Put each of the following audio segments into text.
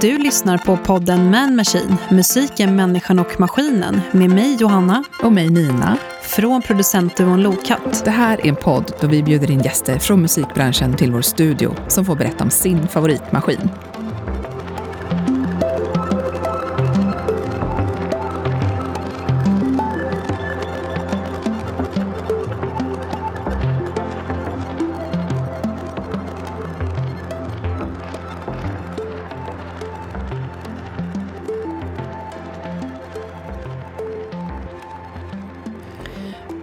Du lyssnar på podden Man Machine, musiken, människan och maskinen med mig Johanna och mig Nina från producentduon Lokatt. Det här är en podd då vi bjuder in gäster från musikbranschen till vår studio som får berätta om sin favoritmaskin.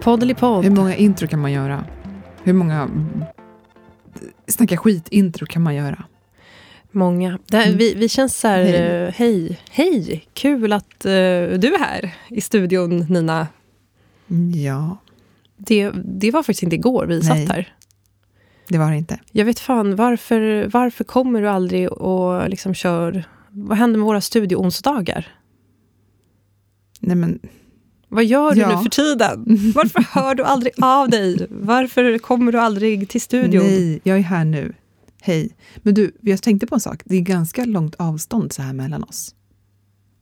Poddelipodd. Hur många intro kan man göra? Hur många snacka skit-intro kan man göra? Många. Här, mm. vi, vi känns så här, hej. Uh, hej, hej, kul att uh, du är här i studion, Nina. Ja. Det, det var faktiskt inte igår vi Nej. satt här. Det var det inte. Jag vet fan, varför, varför kommer du aldrig och liksom kör... Vad händer med våra studioonsdagar? Nej men vad gör du ja. nu för tiden? Varför hör du aldrig av dig? Varför kommer du aldrig till studion? Nej, jag är här nu. Hej. Men du, jag tänkte på en sak. Det är ganska långt avstånd så här mellan oss.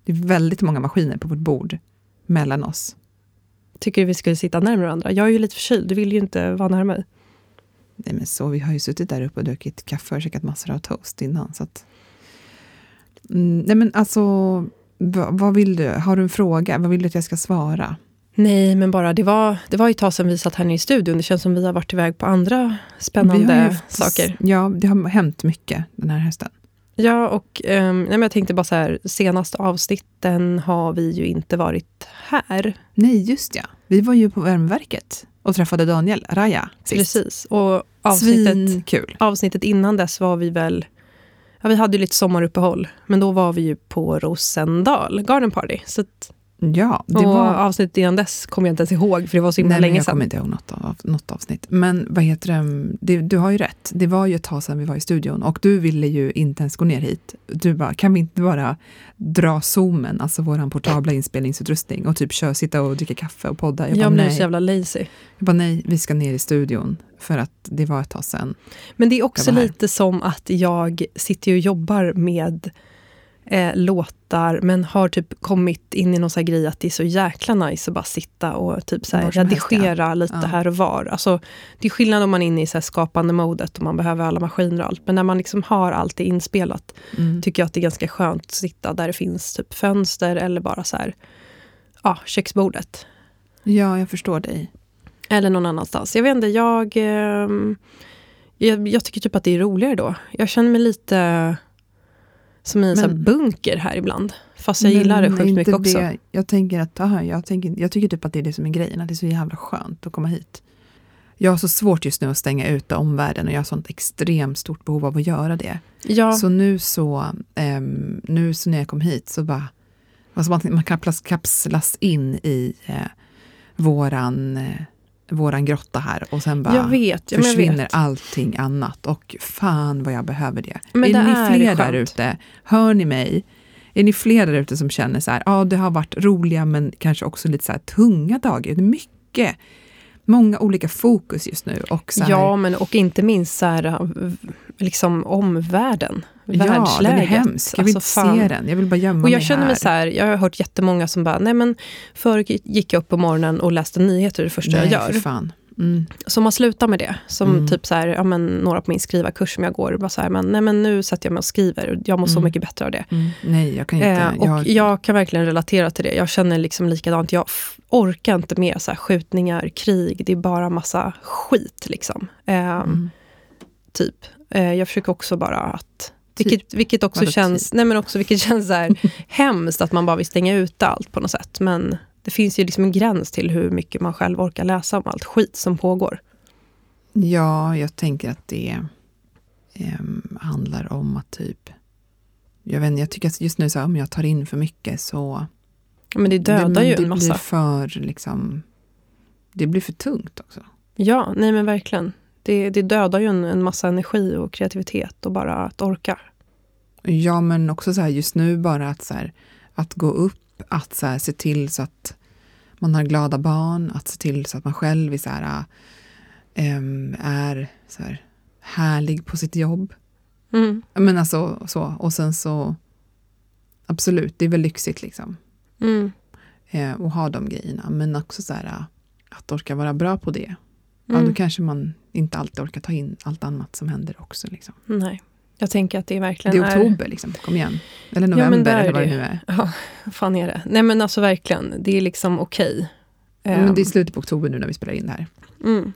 Det är väldigt många maskiner på vårt bord mellan oss. Tycker du vi skulle sitta närmare varandra? Jag är ju lite förkyld. Du vill ju inte vara nära mig. Nej, men så. Vi har ju suttit där uppe och druckit kaffe och käkat massor av toast innan. Så att... Mm, nej, men alltså vad vill du? Har du en fråga? Vad vill du att jag ska svara? Nej, men bara det var, det var ett tag sedan vi satt här nere i studion. Det känns som vi har varit iväg på andra spännande haft, saker. Ja, det har hänt mycket den här hösten. Ja, och um, nej, men jag tänkte bara så här, senaste avsnitten har vi ju inte varit här. Nej, just ja. Vi var ju på Värmeverket och träffade Daniel Raja sist. Precis, och avsnittet, avsnittet innan dess var vi väl Ja, vi hade ju lite sommaruppehåll, men då var vi ju på Rosendal Garden Party. Så att, ja, det var... avsnittet innan dess kommer jag inte ens ihåg, för det var så himla Nej, länge sedan. Jag kommer inte ihåg något, av, något avsnitt. Men vad heter det? det? Du har ju rätt. Det var ju ett tag sedan vi var i studion och du ville ju inte ens gå ner hit. Du bara, kan vi inte bara dra zoomen, alltså vår portabla inspelningsutrustning och typ köra, sitta och dricka kaffe och podda? Jag, jag blir så jävla lazy. Jag bara, nej, vi ska ner i studion för att det var ett tag sedan. Men det är också lite som att jag sitter och jobbar med eh, låtar men har typ kommit in i någon sån grej att det är så jäkla nice att bara sitta och typ så här, redigera helst, ja. lite ja. här och var. Alltså, det är skillnad om man är inne i så skapande modet och man behöver alla maskiner och allt. Men när man liksom har allt det inspelat mm. tycker jag att det är ganska skönt att sitta där det finns typ fönster eller bara så här, ja, köksbordet. Ja, jag förstår dig. Eller någon annanstans. Jag vet inte, jag, eh, jag, jag, tycker typ att det är roligare då. Jag känner mig lite som i en men, bunker här ibland. Fast jag gillar det sjukt mycket också. Det. Jag tänker att, aha, jag, tänker, jag tycker typ att det är det som är grejen, att det är så jävla skönt att komma hit. Jag har så svårt just nu att stänga ute omvärlden och jag har sånt extremt stort behov av att göra det. Ja. Så nu så, um, nu så när jag kom hit så bara, alltså man, man kapslas in i uh, våran uh, våran grotta här och sen bara jag vet, ja, försvinner vet. allting annat. Och fan vad jag behöver det. Men är det ni är fler där ute? Hör ni mig? Är ni fler där ute som känner så här, ja ah, det har varit roliga men kanske också lite så här tunga dagar. Mycket, många olika fokus just nu. Och så här, ja, men och inte minst så här, liksom omvärlden. Ja, den är hemsk. Jag vill alltså, inte se den. Jag vill bara gömma och jag mig känner här. mig så här, jag har hört jättemånga som bara, nej men förr gick jag upp på morgonen och läste nyheter det första nej, jag gör. Fan. Mm. Så man slutar med det. Som mm. typ så här, ja, men, några på min skrivarkurs som jag går, bara så här, men, nej, men nu sätter jag mig och skriver. Jag mår mm. så mycket bättre av det. Mm. Nej, jag kan inte. Eh, och jag... jag... kan verkligen relatera till det. Jag känner liksom likadant. Jag orkar inte mer så här, skjutningar, krig. Det är bara massa skit. Liksom. Eh, typ. Eh, jag försöker också bara att vilket, vilket också Vadå känns, typ? nej men också, vilket känns så här hemskt att man bara vill stänga ut allt på något sätt. Men det finns ju liksom en gräns till hur mycket man själv orkar läsa om allt skit som pågår. Ja, jag tänker att det eh, handlar om att typ... Jag, vet, jag tycker att just nu så om jag tar in för mycket så... Men det dödar det, ju en massa. Det blir för liksom... Det blir för tungt också. Ja, nej men verkligen. Det, det dödar ju en, en massa energi och kreativitet och bara att orka. Ja, men också så här just nu bara att, så här, att gå upp att så här, se till så att man har glada barn, att se till så att man själv är, så här, ähm, är så här, härlig på sitt jobb. Mm. Men alltså, så. Och sen så absolut, det är väl lyxigt liksom. Mm. Eh, och ha de grejerna. Men också så här, att orka vara bra på det. Ja, Mm. då kanske man inte alltid orkar ta in allt annat som händer också. Liksom. Nej. Jag tänker att det Det verkligen är oktober, liksom. kom igen. Eller november, är eller vad det det. nu är. Ja, fan är det? Nej men alltså verkligen, det är liksom okej. Ja, men det är Ehm, slutet på oktober nu när vi spelar in det här. mm.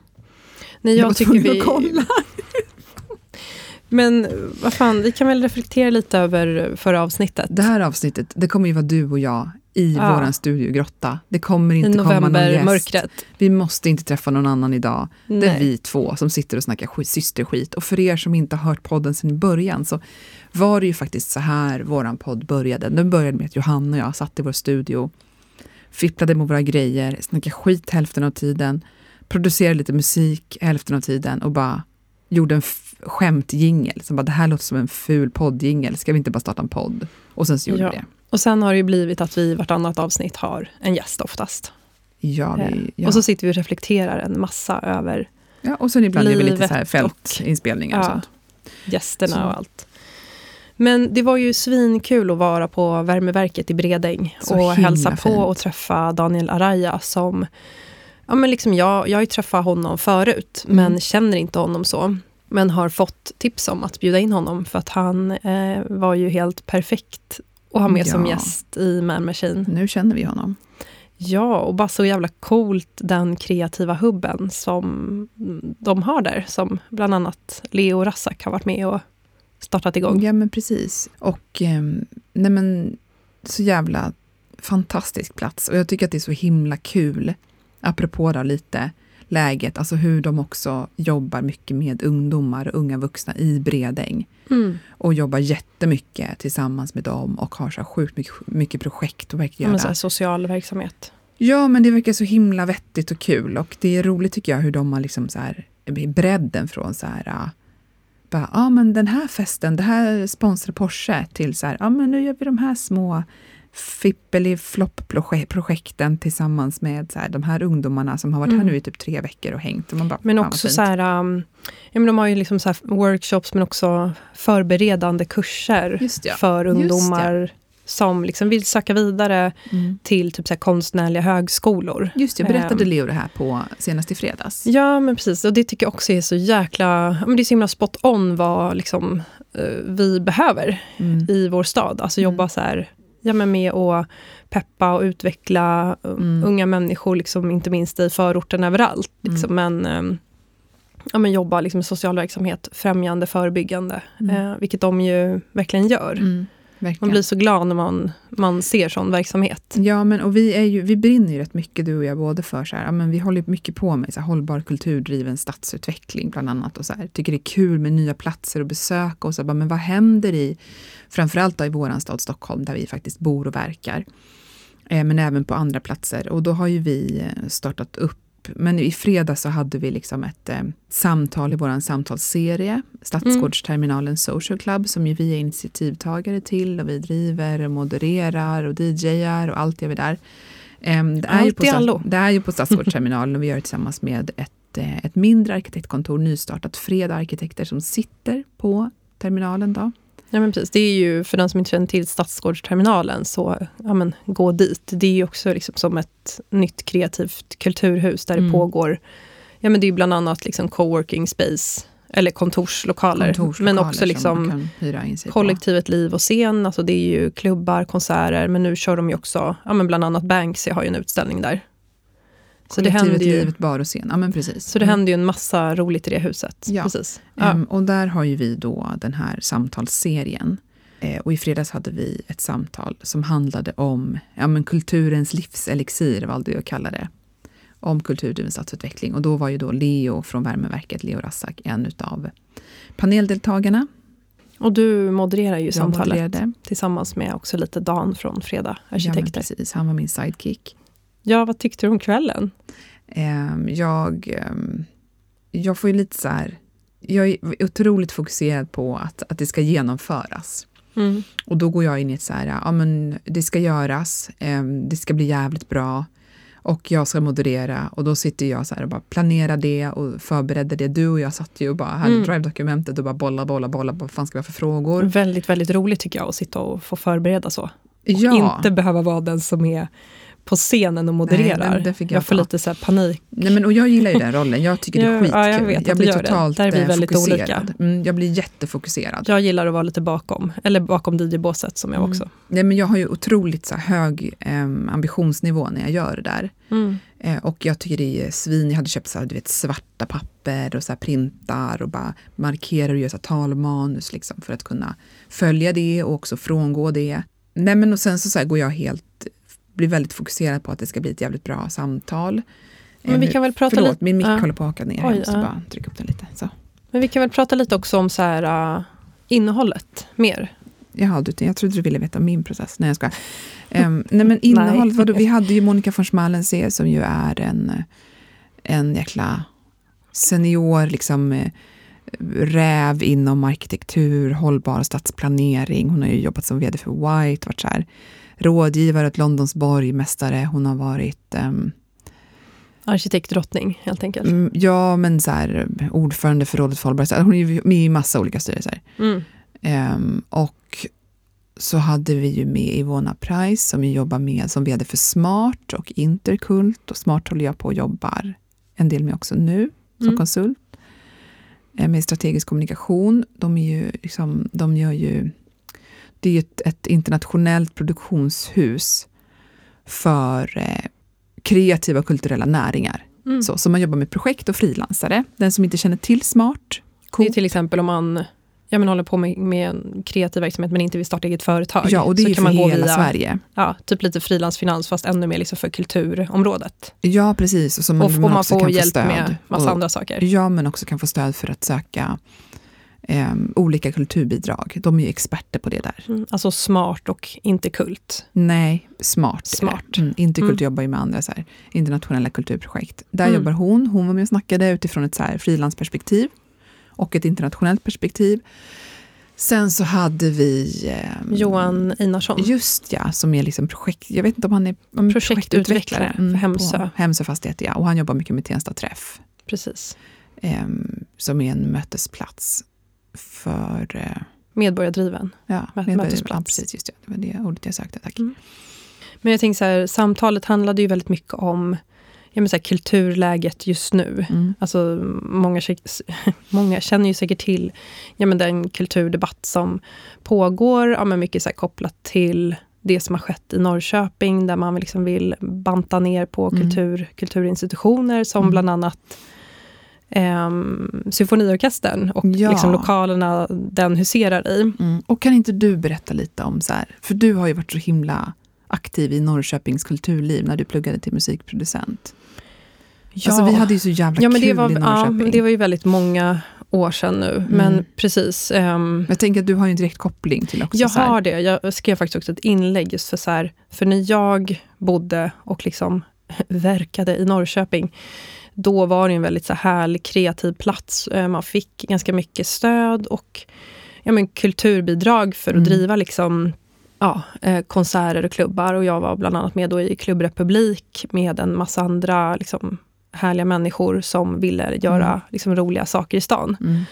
Nej, Jag jag tycker vi... kolla. Men vad fan, vi kan väl reflektera lite över förra avsnittet. Det här avsnittet, det kommer ju vara du och jag i Ja. våran studiogrotta. Det kommer inte komma någon gäst. novembermörkret. Vi måste inte träffa någon annan idag. Det är Nej. vi två som sitter och snackar skit, systerskit. Och för er som inte har hört podden sedan början så var det ju faktiskt så här våran podd började. Den började med att Johanna och jag satt i vår studio, fipplade med våra grejer, snackade skit hälften av tiden, producerade lite musik hälften av tiden och bara gjorde en skämtjingel. Som bara, det här låter som en ful poddjingel, ska vi inte bara starta en podd? Och sen så gjorde Ja. vi det. Och sen har det ju blivit att vi i vartannat avsnitt har en gäst oftast. Ja, Eh, vi, ja. Och så sitter vi och reflekterar en massa över ja, och sen ibland gör vi lite så här och- fältinspelningar och Ja. sånt. gästerna Så. och allt. Men det var ju svinkul att vara på värmeverket i Bredäng Så och hälsa på fint. och träffa Daniel Araya som Ja, men liksom jag, jag har ju träffat honom förut, Mm. men känner inte honom så. Men har fått tips om att bjuda in honom för att han eh, var ju helt perfekt att ha med som Ja. gäst i Man Machine. Nu känner vi honom. Ja, och bara så jävla coolt den kreativa hubben som de har där. Som bland annat Leo Rassak har varit med och startat igång. Ja, men precis. Och ehm, nej men, så jävla fantastisk plats. Och jag tycker att det är så himla kul, apropå då lite läget, alltså hur de också jobbar mycket med ungdomar och unga vuxna i Bredäng. Mm. Och jobbar jättemycket tillsammans med dem och har så sjukt mycket, mycket projekt att verkligen Ja, men göra. så social verksamhet. Ja, men det verkar så himla vettigt och kul. Och det är roligt tycker jag hur de har liksom så här, bredden från så här, ja bara, ah, men den här festen, det här sponsrar Porsche till så här, ja ah, men nu gör vi de här små fippeli-flopp-projekten tillsammans med så här, de här ungdomarna som har varit här Mm. nu i typ tre veckor och hängt. Och man bara, Men också så här, um, ja, men de har ju liksom så här workshops men också förberedande kurser ja. för ungdomar som liksom vill söka vidare Mm. till typ så här konstnärliga högskolor. Just det, berättade Ehm. Leo det här på senast i fredags. Ja, men precis. Och det tycker jag också är så jäkla... Men det är så himla spot on vad liksom, eh, vi behöver Mm. i vår stad. Alltså Mm. jobba så här, ja, men med att peppa och utveckla eh, Mm. unga människor, liksom, inte minst i förorten överallt. Liksom, men, eh, ja, men jobba liksom, med social verksamhet, främjande, förebyggande. Mm. Eh, vilket de ju verkligen gör. Verkligen. Man blir så glad när man, man ser sån verksamhet. Ja, men och vi, är ju, vi brinner ju rätt mycket du och jag både för så här, ja, men vi håller mycket på med så här, hållbar kulturdriven stadsutveckling bland annat och så här, tycker det är kul med nya platser att besöka och så här, men vad händer i framförallt då i våran stad Stockholm där vi faktiskt bor och verkar. Eh, men även på andra platser och då har ju vi eh, startat upp men i fredags så hade vi liksom ett eh, samtal i vår samtalsserie, Stadsgårdsterminalen Social Club, som ju vi är initiativtagare till och vi driver, och modererar och DJar och allt gör vi där. Em, det, är ju Allt på, i Stads- allo. det är ju på Stadsgårdsterminalen och vi gör det tillsammans med ett, eh, ett mindre arkitektkontor, nystartat, Freda Arkitekter som sitter på terminalen. Då. Ja, men precis. Det är ju, för den som inte känner till Stadsgårdsterminalen, så ja, men, gå dit. Det är ju också liksom som ett nytt kreativt kulturhus där Mm. det pågår, ja men det är bland annat liksom coworking space, eller kontorslokaler, Kontorslokaler men också liksom sig på. kollektivet liv och scen. Alltså det är ju klubbar, konserter, men nu kör de ju också, ja men bland annat Banksy har ju en utställning där. Så det, händer ju, livet, bar och scen. Ja, men precis. så det Mm. händer ju en massa roligt i det huset. Ja. Precis. Ja. Ehm, och där har ju vi då den här samtalsserien. Eh, och i fredags hade vi ett samtal som handlade om ja, men kulturens livselixir, valde jag att kalla det. Om kulturdriven stadsutveckling. Och då var ju då Leo från Värmeverket, Leo Rassak, en utav paneldeltagarna. Och du modererar ju Jag samtalet modererade. tillsammans med också lite Dan från Fredag Ja, Arkitekter. precis. Han var min sidekick. Ja, vad tyckte du om kvällen? Ehm, jag, ehm, jag får ju lite så här... Jag är otroligt fokuserad på att, att det ska genomföras. Mm. Och då går jag in i ett så här, ja men det ska göras, ehm, det ska bli jävligt bra. och jag ska moderera och då sitter jag så här och bara planerar det och förbereder det. Du och jag satt ju och bara hade mm. Drive-dokumentet och bara bolla, bolla, bolla. Vad fan ska vi ha för frågor? Väldigt, väldigt roligt tycker jag att sitta och få förbereda så. Och ja. inte behöva vara den som är på scenen och modererar. Nej, jag, jag får lite så panik. Nej, men, och jag gillar ju den rollen, jag tycker det är skitkul. Ja, jag, vet jag blir totalt det. Där är vi eh, väldigt fokuserad. Mm, jag blir jättefokuserad. Jag gillar att vara lite bakom, eller bakom DJ-båset som jag mm. också. Nej, men jag har ju otroligt så hög eh, ambitionsnivå när jag gör det där. Mm. Eh, och jag tycker det är svin, jag hade köpt så här, du vet, svarta papper och så printar och bara markerar och gör så talmanus liksom, för att kunna följa det och också frångå det. Nej men och sen så, så går jag helt blir väldigt fokuserad på att det ska bli ett jävligt bra samtal. Men vi kan väl prata Förlåt, lite... min mick uh. håller på att åka ner. Oj, jag måste uh. bara trycka upp den lite. Så. Men vi kan väl prata lite också om så här, uh, innehållet mer. Jaha, du, jag trodde du ville veta min process. Nej, jag ska. Um, nej, men innehållet, vadå, vi hade ju Monica von Schmalensee som ju är en, en jäkla senior liksom, eh, räv inom arkitektur, hållbar stadsplanering. Hon har ju jobbat som vd för White, varit så här, rådgivare åt Londons borgmästare. Hon har varit um, Arkitektdrottning helt enkelt. Mm, ja, men så här, ordförande för Rådet för hållbarhet. Hon är med i massa olika styrelser. Mm. Um, och så hade vi ju med Ivona Price som jobbar med som vd för Smart och Interkult. Och Smart håller jag på och jobbar en del med också nu som mm. konsult. Eh, med strategisk kommunikation. De, är ju liksom, de gör ju det är ett, ett internationellt produktionshus för eh, kreativa och kulturella näringar. Mm. Så, så man jobbar med projekt och frilansare. Den som inte känner till Smart. Cool. Det är till exempel om man ja, men håller på med, med en kreativ verksamhet men inte vill starta eget företag. Ja, och det är så för hela via, Sverige. Ja, typ lite frilansfinans fast ännu mer liksom för kulturområdet. Ja, precis. Och, så man, och, och man, man får hjälp med massa och, andra saker. Ja, men också kan få stöd för att söka eh, olika kulturbidrag. De är ju experter på det där. Mm, alltså smart och inte kult? Nej, smart. smart. Mm, inte kult mm. jobbar ju med andra så här, internationella kulturprojekt. Där mm. jobbar hon. Hon var med och snackade utifrån ett så här frilansperspektiv och ett internationellt perspektiv. Sen så hade vi... Eh, Johan Einarsson. Just ja, som är liksom projekt... Jag vet inte om han är om projektutvecklare för Hemsö. Hemsö Fastigheter, ja. Och han jobbar mycket med Tensta Träff. Precis. Eh, som är en mötesplats för... Eh, Medborgardriven ja. Ja, precis, just det. Det var det ordet jag sökte, tack. Mm. Men jag tänker så här, samtalet handlade ju väldigt mycket om ja, men så här, kulturläget just nu. Mm. Alltså, många, många känner ju säkert till ja, men den kulturdebatt som pågår, ja, men mycket så här, kopplat till det som har skett i Norrköping, där man liksom vill banta ner på mm. kultur, kulturinstitutioner som mm. bland annat eh, symfoniorkestern och ja. liksom lokalerna den huserar i. Mm. Och kan inte du berätta lite om, så här, för du har ju varit så himla aktiv i Norrköpings kulturliv när du pluggade till musikproducent. Ja. Alltså vi hade ju så jävla ja, men kul var, i Norrköping. Ja, det var ju väldigt många år sedan nu. Mm. Men precis. Um, jag tänker att du har ju en direkt koppling till också. Jag har det. Jag skrev faktiskt också ett inlägg just för så här, för när jag bodde och liksom verkade i Norrköping, då var det en väldigt så härlig kreativ plats. Eh, man fick ganska mycket stöd och ja, men, kulturbidrag för att mm. driva liksom, ja, eh, konserter och klubbar. Och jag var bland annat med då i Klubbrepublik med en massa andra liksom, härliga människor som ville göra mm. liksom, roliga saker i stan. Mm.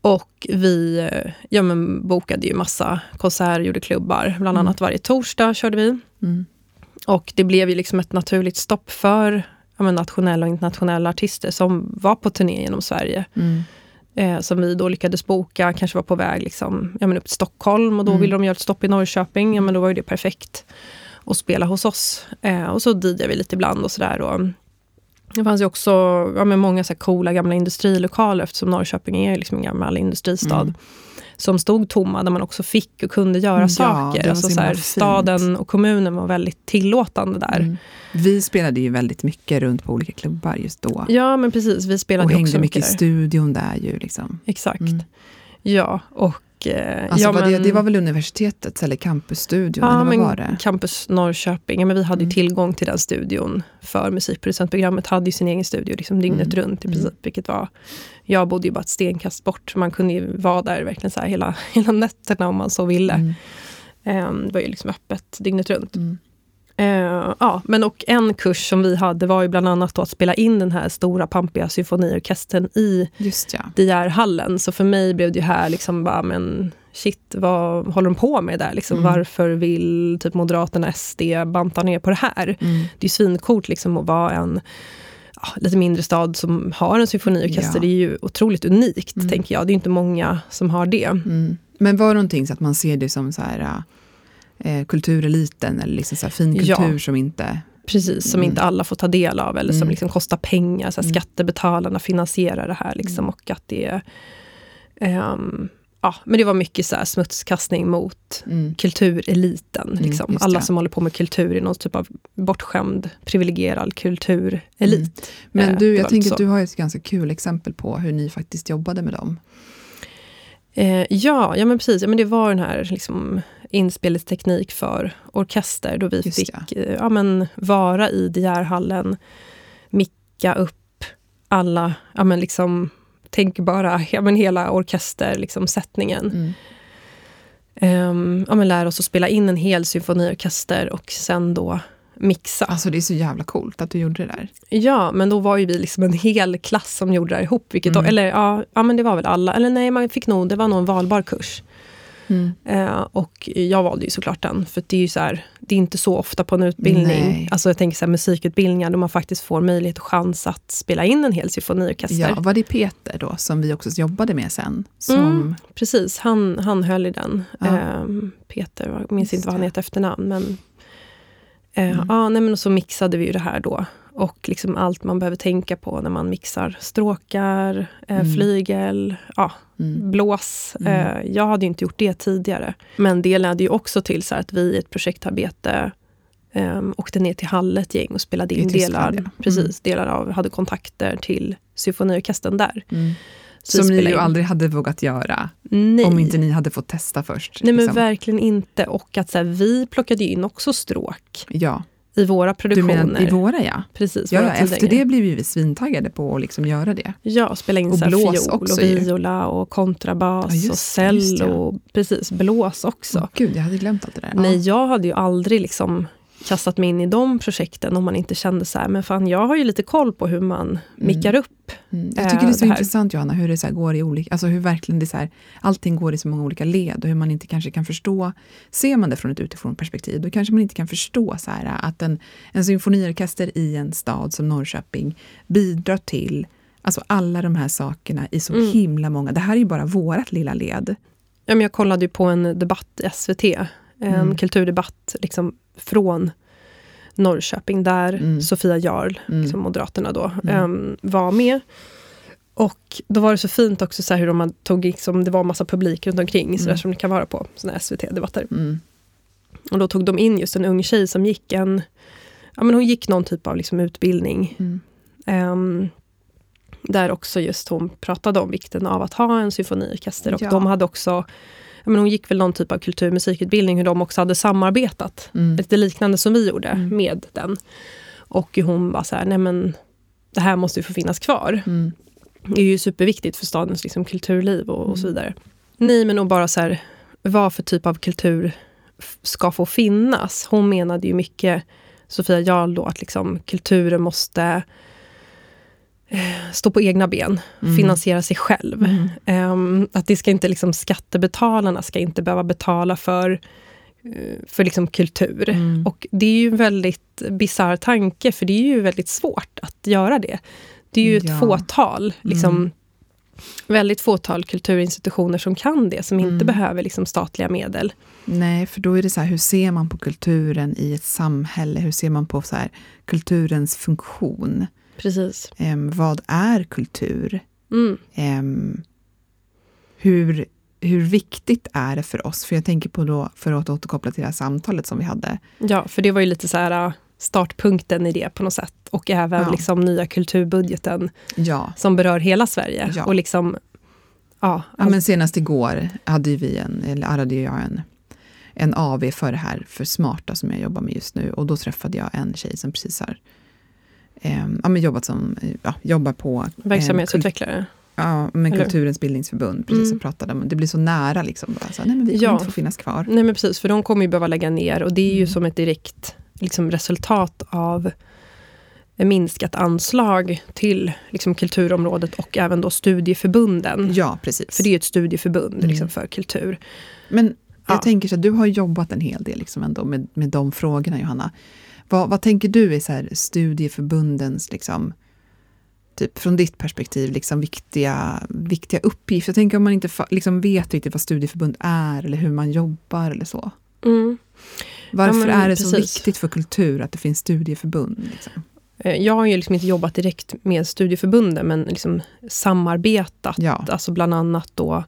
Och vi eh, ja, men, bokade ju massa konserter, gjorde klubbar. Bland mm. annat varje torsdag körde vi. Mm. Och det blev ju liksom ett naturligt stopp för ja, nationella och internationella artister som var på turné genom Sverige. Mm. Eh, som vi då lyckades boka, kanske var på väg liksom, ja, men upp till Stockholm och då mm. ville de göra ett stopp i Norrköping. Ja, men då var det perfekt att spela hos oss. Eh, och så DJade vi lite ibland och sådär. Det fanns ju också ja, men många så coola gamla industrilokaler eftersom Norrköping är liksom en gammal industristad. Mm som stod tomma, där man också fick och kunde göra ja, saker. Alltså så här, staden och kommunen var väldigt tillåtande där. Mm. Vi spelade ju väldigt mycket runt på olika klubbar just då. Ja, men precis. Vi spelade och hängde också mycket där. i studion där ju. Liksom. Exakt. Mm. Ja, och alltså ja, var men, det, det, var väl universitetet eller campusstudion? Ja, eller vad var det? Campus Norrköping. Ja, men vi hade mm. tillgång till den studion. För musikproducentprogrammet hade ju sin egen studio liksom dygnet mm. runt i princip. Mm. Vilket var, jag bodde ju bara ett stenkast bort. Man kunde vara där verkligen så hela, hela nätterna om man så ville. Mm. Um, det var ju liksom öppet dygnet runt. Mm. Uh, ja, men och en kurs som vi hade var ju bland annat att spela in den här stora pampiga symfoniorkestern i Just ja. DR-hallen. Så för mig blev det ju här liksom bara, men shit, vad håller de på med där? Liksom, mm. Varför vill typ Moderaterna, SD banta ner på det här? Mm. Det är ju svincoolt liksom att vara en ja, lite mindre stad som har en symfoniorkester. Ja. Det är ju otroligt unikt, mm. tänker jag. Det är inte många som har det. Mm. Men var det någonting så att man ser det som så här, eh, kultureliten eller liksom så fin kultur ja. som inte Precis, som mm. inte alla får ta del av eller som mm. liksom kostar pengar. Så mm. Skattebetalarna finansierar det här. Liksom, mm. och att det um, ja, men det var mycket så smutskastning mot mm. kultureliten. Liksom. Alla som håller på med kultur i någon typ av bortskämd, privilegierad kulturelit. Men du, jag tänker att du har ett ganska kul exempel på hur ni faktiskt jobbade med dem. Eh, ja, ja, men precis. Ja, men det var den här liksom, inspelningsteknik för orkester, då vi Just fick ja. Eh, ja, men, vara i DR-hallen, micka upp alla ja, men, liksom, tänkbara, ja, men hela orkestersättningen. Liksom, um, ja, men lära oss att spela in en hel symfoniorkester och sen då mixa. Alltså det är så jävla coolt att du gjorde det där. Ja, men då var ju vi liksom en hel klass som gjorde det här ihop. Vilket mm. då, eller ja, ja, men det var väl alla. Eller nej, man fick nog, det var nog en valbar kurs. Mm. Eh, och jag valde ju såklart den, för det är ju så här, det är inte så ofta på en utbildning, Nej. alltså jag tänker så här, musikutbildningar, där man faktiskt får möjlighet och chans att spela in en hel symfoniorkester. Ja, var det Peter då, som vi också jobbade med sen? Som... Mm, precis, han, han höll i den. Ja. Eh, Peter, jag minns inte vad han heter efternamn, men Eh, mm. ja, nej, men så mixade vi ju det här då. Och liksom allt man behöver tänka på när man mixar stråkar, eh, mm. flygel, ja, mm. blås. Mm. Eh, jag hade inte gjort det tidigare. Men det ledde ju också till så att vi i ett projektarbete eh, åkte ner till Halle ett gäng och spelade in delar, ja. precis, mm. delar av, hade kontakter till symfoniorkestern där. Mm. Som ni ju aldrig hade vågat göra. Nej. Om inte ni hade fått testa först. Nej liksom. men verkligen inte. Och att så här, vi plockade in också stråk. Ja. I våra produktioner. Du menar i våra ja. Precis. Ja, efter det blev vi svintaggade på att liksom göra det. Ja, spela in och så här, blås fiol också, och viola och kontrabas ja, och cello. Precis, blås också. Oh, Gud, jag hade glömt allt det där. Nej, jag hade ju aldrig liksom kastat mig in i de projekten om man inte kände så här, men fan jag har ju lite koll på hur man mm. mickar upp. Mm. Jag tycker det är så det intressant Johanna, hur det så går i olika, alltså hur verkligen det så här, allting går i så många olika led och hur man inte kanske kan förstå, ser man det från ett utifrån perspektiv, då kanske man inte kan förstå så här, att en, en symfoniorkester i en stad som Norrköping bidrar till Alltså alla de här sakerna i så mm. himla många, det här är ju bara vårat lilla led. Ja, men jag kollade ju på en debatt i SVT, en mm. kulturdebatt liksom från Norrköping, där mm. Sofia Jarl, mm. liksom Moderaterna då, um, var med. Och då var det så fint också så hur de tog, liksom, det var massa publik runt omkring, mm. så där som det kan vara på såna SVT-debatter. Mm. Och då tog de in just en ung tjej som gick en, ja men hon gick någon typ av liksom utbildning. Um, där också just hon pratade om vikten av att ha en symfoniorkester. Och ja. de hade också men hon gick väl någon typ av kultur och musikutbildning, hur de också hade samarbetat. Mm. Lite liknande som vi gjorde mm. med den. Och hon var så här, nej men det här måste ju få finnas kvar. Mm. Det är ju superviktigt för stadens liksom, kulturliv och, och så mm. vidare. Nej, men och bara så här, vad för typ av kultur ska få finnas? Hon menade ju mycket, Sofia Jarl då, att liksom, kulturen måste stå på egna ben, mm. finansiera sig själv. Mm. Um, att det ska inte liksom, skattebetalarna ska inte behöva betala för, uh, för liksom kultur. Mm. Och det är ju en väldigt bisarr tanke, för det är ju väldigt svårt att göra det. Det är ju ett ja. fåtal, liksom, mm. väldigt fåtal kulturinstitutioner som kan det, som inte mm. behöver liksom, statliga medel. Nej, för då är det så här, hur ser man på kulturen i ett samhälle? Hur ser man på så här, kulturens funktion? Precis. Um, vad är kultur? Mm. Um, hur, hur viktigt är det för oss? För jag tänker på då, för att återkoppla till det här samtalet som vi hade. Ja, för det var ju lite så här äh, startpunkten i det på något sätt. Och även ja. liksom nya kulturbudgeten ja. som berör hela Sverige. Ja. Och liksom, ja, ja, men senast igår hade vi en, eller hade jag en, en AV för det här för smarta som jag jobbar med just nu. Och då träffade jag en tjej som precis har eh, ja, men jobbat som, ja, jobbar på... Verksamhetsutvecklare? Ja, med Eller? Kulturens bildningsförbund, precis, mm. pratade om. Det blir så nära liksom. Bara, så, nej, men vi kommer ja. inte få finnas kvar. Nej men precis, för de kommer ju behöva lägga ner och det är ju mm. som ett direkt liksom resultat av minskat anslag till liksom, kulturområdet och även då studieförbunden. Ja, precis. För det är ju ett studieförbund mm. liksom, för kultur. Men jag ja. tänker så att du har jobbat en hel del liksom ändå med, med de frågorna, Johanna. Vad, vad tänker du är så här studieförbundens, liksom, typ från ditt perspektiv, liksom viktiga, viktiga uppgifter? Jag tänker om man inte liksom vet riktigt vad studieförbund är eller hur man jobbar eller så. Mm. Varför ja, är det precis. så viktigt för kultur att det finns studieförbund? Liksom? Eh, jag har ju liksom inte jobbat direkt med studieförbunden, men liksom samarbetat. Ja. Alltså bland annat då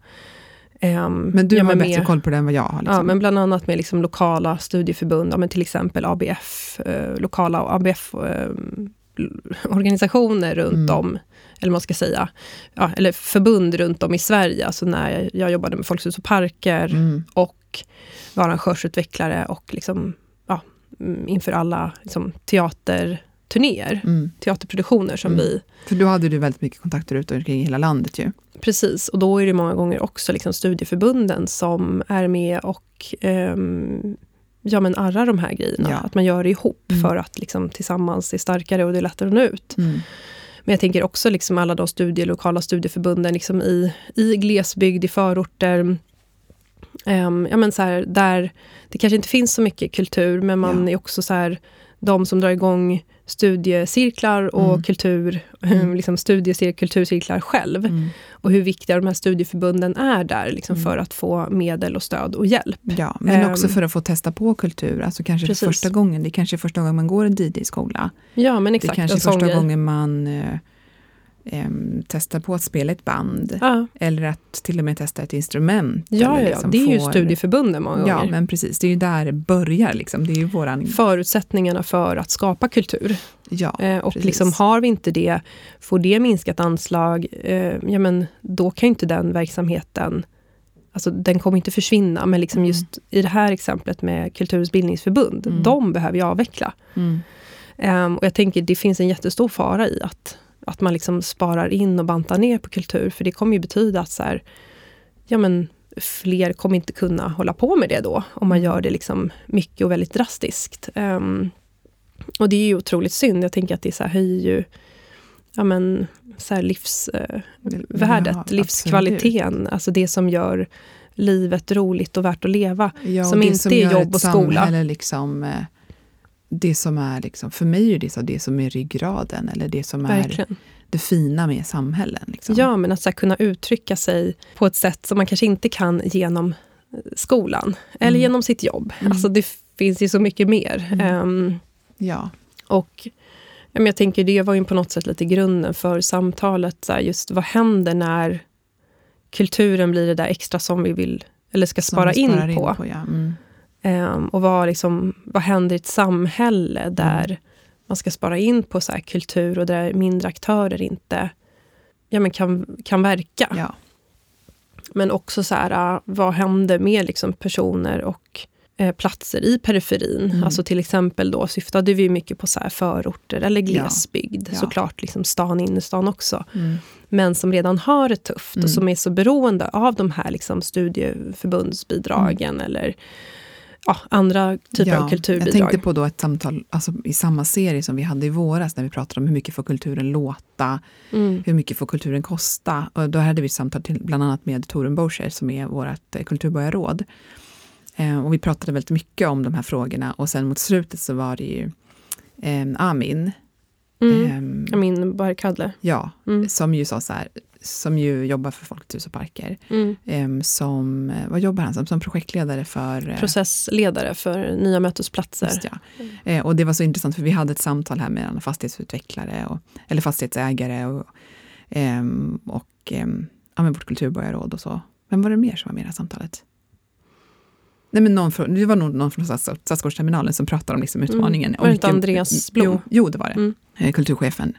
Um, men du ja, har bättre med, koll på det än vad jag har? Liksom. Ja, men bland annat med liksom lokala studieförbund, ja, men till exempel ABF, eh, lokala ABF-organisationer eh, runt mm. om, eller man ska säga, ja, eller förbund runt om i Sverige. Alltså när jag jobbade med Folkets hus och parker mm. och var arrangörsutvecklare och liksom, ja, mm, inför alla liksom, teater turnéer, mm. teaterproduktioner som mm. vi... För då hade du väldigt mycket kontakter ute omkring hela landet ju. Precis, och då är det många gånger också liksom studieförbunden som är med och um, ja, men arrar de här grejerna. Ja. Att man gör det ihop mm. för att liksom, tillsammans är starkare och det är lättare att nå ut. Mm. Men jag tänker också liksom alla de studie, lokala studieförbunden liksom i, i glesbygd, i förorter. Um, ja, men så här, där det kanske inte finns så mycket kultur, men man ja. är också så här, de som drar igång studiecirklar och mm. kultur, mm. liksom studiecirklar, kulturcirklar själv. Mm. Och hur viktiga de här studieförbunden är där liksom mm. för att få medel och stöd och hjälp. Ja, men um, också för att få testa på kultur, alltså kanske precis. för första gången. Det är kanske första gången man går en DD-skola. Ja, men exakt. Det är kanske första gången man um, testa på att spela ett band. Ja. Eller att till och med testa ett instrument. Ja, liksom ja det är får, ju studieförbunden många gånger. Ja, men precis. Det är ju där det börjar. Liksom. Det är ju våran... Förutsättningarna för att skapa kultur. Ja, eh, och liksom, har vi inte det, får det minskat anslag, eh, ja, men då kan ju inte den verksamheten Alltså den kommer inte försvinna, men liksom mm. just i det här exemplet med Kulturens bildningsförbund, mm. de behöver ju avveckla. Mm. Um, och jag tänker det finns en jättestor fara i att att man liksom sparar in och bantar ner på kultur. För det kommer ju betyda att så här, ja men fler kommer inte kunna hålla på med det då, om man mm. gör det liksom mycket och väldigt drastiskt. Um, och det är ju otroligt synd. Jag tänker att det så här höjer ju ja men, så här livsvärdet, uh, ja, livskvaliteten. Alltså det som gör livet roligt och värt att leva. Ja, som inte är jobb och skola. Liksom, eh, det som är, liksom, för mig är det så, det som är ryggraden, eller det som Verkligen. är det fina med samhällen. Liksom. Ja, men att så här, kunna uttrycka sig på ett sätt som man kanske inte kan genom skolan, eller mm. genom sitt jobb. Mm. Alltså det finns ju så mycket mer. Mm. Um, ja. Och jag tänker, det var ju på något sätt lite grunden för samtalet. Så här, just vad händer när kulturen blir det där extra som vi vill, eller ska spara in på. In på ja. Mm. Um, och vad, liksom, vad händer i ett samhälle mm. där mm. man ska spara in på så kultur och där mindre aktörer inte ja, men kan, kan verka. Ja. Men också så här, uh, vad händer med liksom personer och eh, platser i periferin? Mm. Alltså till exempel då syftade vi mycket på så förorter eller glesbygd. Ja. Ja. Såklart liksom stan, innerstan också. Mm. Men som redan har det tufft och mm. som är så beroende av de här liksom studieförbundsbidragen mm. eller ja, andra typer ja, av kulturbidrag. Jag tänkte på då ett samtal alltså, i samma serie som vi hade i våras när vi pratade om hur mycket får kulturen låta, mm. hur mycket får kulturen kosta. Och då hade vi ett samtal till, bland annat med Torun Boucher som är vårt eh, kulturborgarråd. Eh, och vi pratade väldigt mycket om de här frågorna och sen mot slutet så var det ju eh, Amin. Mm. Eh, Amin Barkadle. Ja, mm. som ju sa så här, som ju jobbar för Folkets hus och parker. Mm. Um, som, eh, vad jobbar han som? Som projektledare för... Eh, Processledare för nya mötesplatser. Just, ja. Mm. Uh, och det var så intressant för vi hade ett samtal här med en fastighetsutvecklare, och, eller fastighetsägare och, um, och um, ja, vårt kulturborgarråd och så. Vem var det mer som var med i det här samtalet? Nej, men någon från, det var nog någon från Stadsgårdsterminalen som pratade om liksom utmaningen. Mm. Var det inte Andreas Blom? Jo, jo, det var det. Mm. Kulturchefen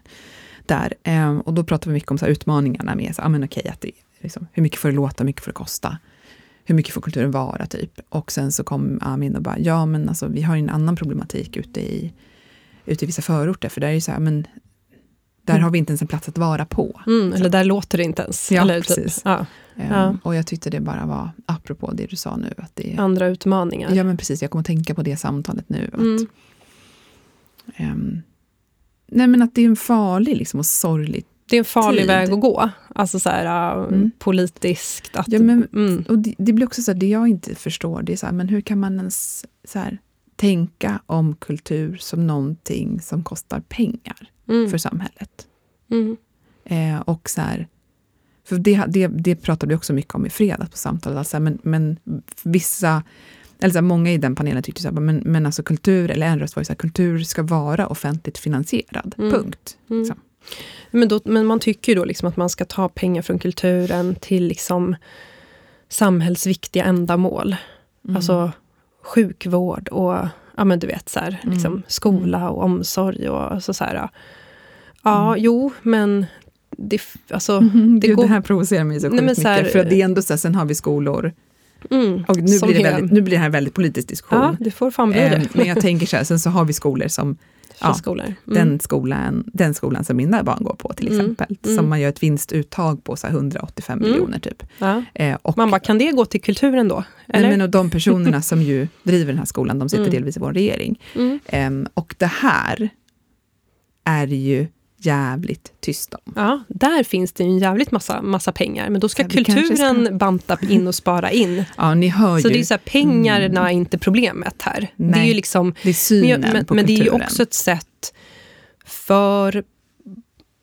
där. Eh, och då pratar vi mycket om så utmaningarna med, så, ah, men okej, att det, liksom, hur mycket får det låta, hur mycket får det kosta? Hur mycket får kulturen vara, typ? Och sen så kom Amin och bara, ja men alltså vi har ju en annan problematik ute i, ute i vissa förorter, för där är ju så här, men där mm. har vi inte ens en plats att vara på. Mm, eller där låter det inte ens. Ja, eller typ, precis. Typ, ja. Um, ja. Och jag tyckte det bara var, apropå det du sa nu, att det Andra utmaningar. Ja men precis, jag kommer att tänka på det samtalet nu. Att, mm. Um, nej men att det är en farlig liksom, och sorglig det är en farlig tid. väg att gå. Alltså så här, uh, mm. politiskt. Att, ja, men, mm. och det, det, blir också så här, det jag inte förstår, det är så här, men hur kan man ens så här, tänka om kultur som någonting som kostar pengar mm. för samhället? Mm. Eh, och så här, för det, det, det pratade vi också mycket om i fredags på samtalet, alltså, men, men vissa eller så här, många i den panelen tyckte så här, men, men alltså kultur, eller en röst var ju så här, kultur ska vara offentligt finansierad, mm. punkt. Mm. Liksom. Men, då, men man tycker ju då liksom att man ska ta pengar från kulturen till liksom samhällsviktiga ändamål. Mm. Alltså sjukvård och ja, men du vet, så här, mm. liksom, skola och omsorg. Och alltså, så här, ja, mm. jo, men det, alltså, mm, det, Gud, går... det här provocerar mig så sjukt mycket. Så här, för det är ändå så här, sen har vi skolor Mm, och nu, blir det väldigt, nu blir det här en väldigt politisk diskussion. Ja, det får fan bli det. Eh, men jag tänker så här, sen så har vi skolor som ja, Mm. Den, skolan, den skolan som mina barn går på till mm. exempel, mm. som man gör ett vinstuttag på så 185 mm. miljoner typ. Ja. Eh, och, man bara, kan det gå till kulturen då? Eller? Nej, men och de personerna som ju driver den här skolan, de sitter mm. delvis i vår regering. Eh, och det här är ju jävligt tyst om. Ja, där finns det en jävligt massa, massa pengar, men då ska ja, kulturen ska... banta in och spara in. Ja, ni hör så ju. det är så här, pengarna mm. är inte problemet här. Nej, det är ju liksom, det är synen men, på men det är ju också ett sätt för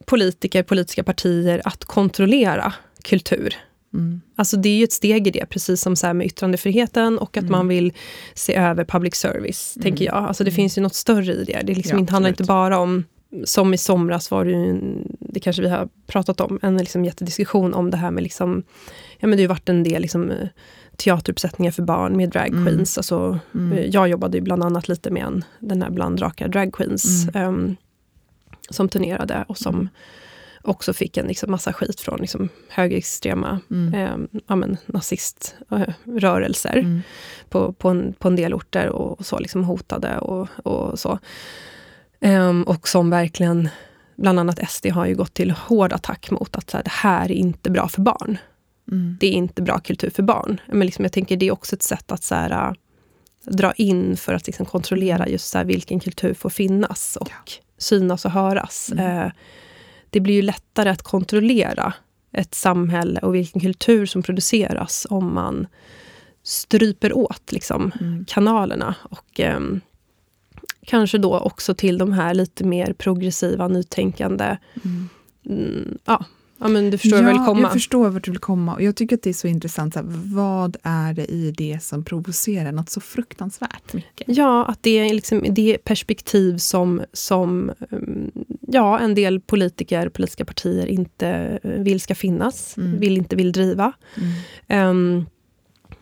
politiker, politiska partier att kontrollera kultur. Mm. Alltså det är ju ett steg i det, precis som så med yttrandefriheten och att mm. man vill se över public service, mm. tänker jag. Alltså det mm. finns ju något större i det. Det liksom ja, inte, handlar inte bara om som i somras var det ju, det kanske vi har pratat om, en liksom jättediskussion om det här med liksom, ja men det har ju varit en del liksom, teateruppsättningar för barn med drag mm. queens. Mm. Alltså, mm. Jag jobbade ju bland annat lite med en, den här blandraka drag queens mm. um, som turnerade och som mm. också fick en liksom, massa skit från liksom, högerextrema um, ja, men, naziströrelser mm. på, på, en, på en del orter och, och så liksom hotade och, och så. Um, och som verkligen, bland annat SD har ju gått till hård attack mot att så här, det här är inte bra för barn. Mm. Det är inte bra kultur för barn. Men liksom, jag tänker det är också ett sätt att så här, dra in för att liksom kontrollera just så här, vilken kultur får finnas och ja. synas och höras. Mm. Uh, det blir ju lättare att kontrollera ett samhälle och vilken kultur som produceras om man stryper åt liksom, mm. kanalerna. Och um, Kanske då också till de här lite mer progressiva, nytänkande. Mm. Mm, ja. ja, men du förstår ja, väl komma? jag förstår vart du vill komma. Och jag tycker att det är så intressant. Så här, vad är det i det som provocerar något så fruktansvärt mycket? Ja, att det är liksom, det perspektiv som, som mm, ja, en del politiker, politiska partier inte vill ska finnas. Mm. Vill inte vill driva. Um,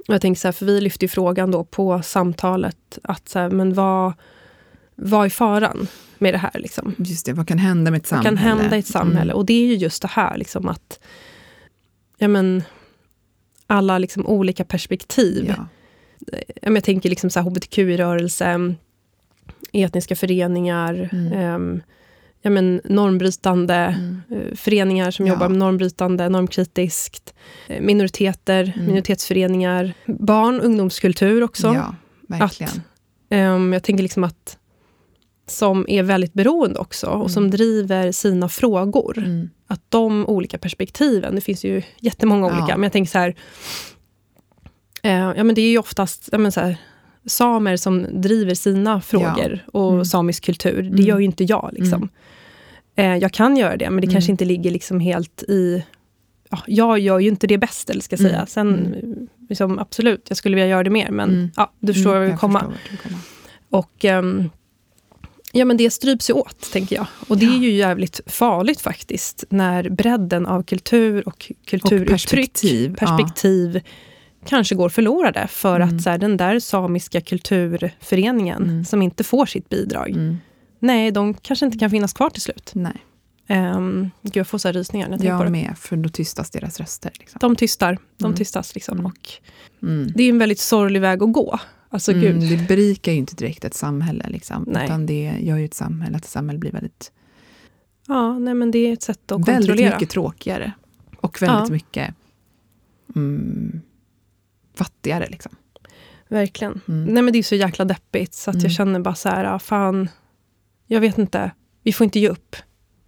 jag tänker så här, för vi lyfte ju frågan då på samtalet att så här, men vad vad är faran med det här? Liksom? Just det, vad kan hända med ett samhälle? Vad kan hända i ett samhälle? Mm. Och det är ju just det här liksom att ja, men, alla liksom olika perspektiv. Ja. Ja, jag tänker liksom så hbtq-rörelse, etniska föreningar, mm. um, ja, men normbrytande mm. uh, föreningar som ja. jobbar med normbrytande, normkritiskt, eh, minoriteter, mm. minoritetsföreningar, barn, ungdomskultur också. Ja, verkligen. Att, um, jag tänker liksom att som är väldigt beroende också och som mm. driver sina frågor. Mm. Att de olika perspektiven, det finns ju jättemånga olika, ja. men jag tänker så här, eh, ja men det är ju oftast ja, men så här, samer som driver sina frågor ja. och mm. samisk kultur. Det gör ju inte jag. Liksom. Mm. Eh, jag kan göra det, men det kanske mm. inte ligger liksom helt i... Ja, jag gör ju inte det bäst, eller ska jag säga. Sen, liksom, absolut, jag skulle vilja göra det mer, men ja, du förstår mm, jag vill komma. Och... Um, Ja, men det stryps ju åt, tänker jag. Och det är ju jävligt farligt faktiskt, när bredden av kultur och kulturuttryck, och perspektiv, perspektiv ja. kanske går förlorade, för mm. att så här, den där samiska kulturföreningen, mm. som inte får sitt bidrag, mm. nej, de kanske inte kan finnas kvar till slut. Nej. Um, gud, jag får så rysningar när jag, jag med, för då tystas deras röster. Liksom. De tystar, de mm. tystas. Liksom, mm. och mm. Det är en väldigt sorglig väg att gå. Alltså, mm, gud. Det berikar ju inte direkt ett samhälle, liksom, nej. utan det gör ju ett samhälle, att ett samhälle blir väldigt... Ja, nej, men det är ett sätt att väldigt kontrollera. Väldigt mycket tråkigare. Och väldigt ja. mycket mm, fattigare. Liksom. Verkligen. Mm. Nej, men det är så jäkla deppigt, så att jag mm. känner bara så här, fan, jag vet inte, vi får inte ge upp.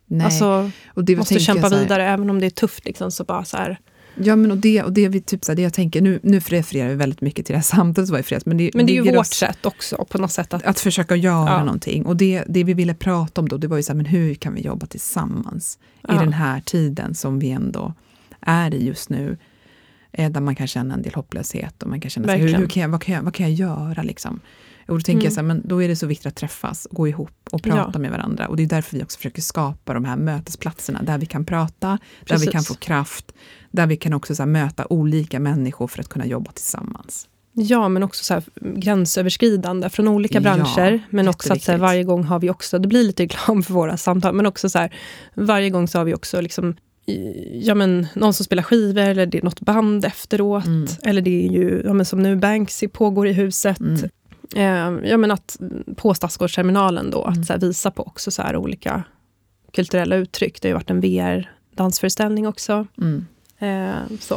Nej. Alltså, och det måste kämpa vidare, även om det är tufft. Liksom, så bara så här, Ja, men och det, och det, vi, typ så här, det jag tänker, nu, nu refererar vi väldigt mycket till det här samtalet som var i fredags. Men det, men det är ju vårt oss, sätt också på något sätt. Att, att försöka göra ja. någonting. Och det, det vi ville prata om då, det var ju så här, men hur kan vi jobba tillsammans ja. i den här tiden som vi ändå är i just nu. Eh, där man kan känna en del hopplöshet och man kan känna, sig, hur, hur kan jag, vad, kan jag, vad kan jag göra? Liksom? Och då tänker mm. jag så här, men då är det så viktigt att träffas, gå ihop och prata ja. med varandra. Och det är därför vi också försöker skapa de här mötesplatserna där vi kan prata, Precis. där vi kan få kraft, där vi kan också så möta olika människor för att kunna jobba tillsammans. Ja, men också så här, gränsöverskridande från olika branscher. Ja, men också att så här, varje gång har vi också, det blir lite reklam för våra samtal, men också så här, varje gång så har vi också liksom ja, men, någon som spelar skivor eller det är något band efteråt. Mm. Eller det är ju, ja, men som nu Banksy pågår i huset. Mm. Eh, ja, men att på Stadsgårdsterminalen då, mm. att här, visa på också så här, olika kulturella uttryck. Det har ju varit en VR-dansföreställning också. Mm. Eh, så.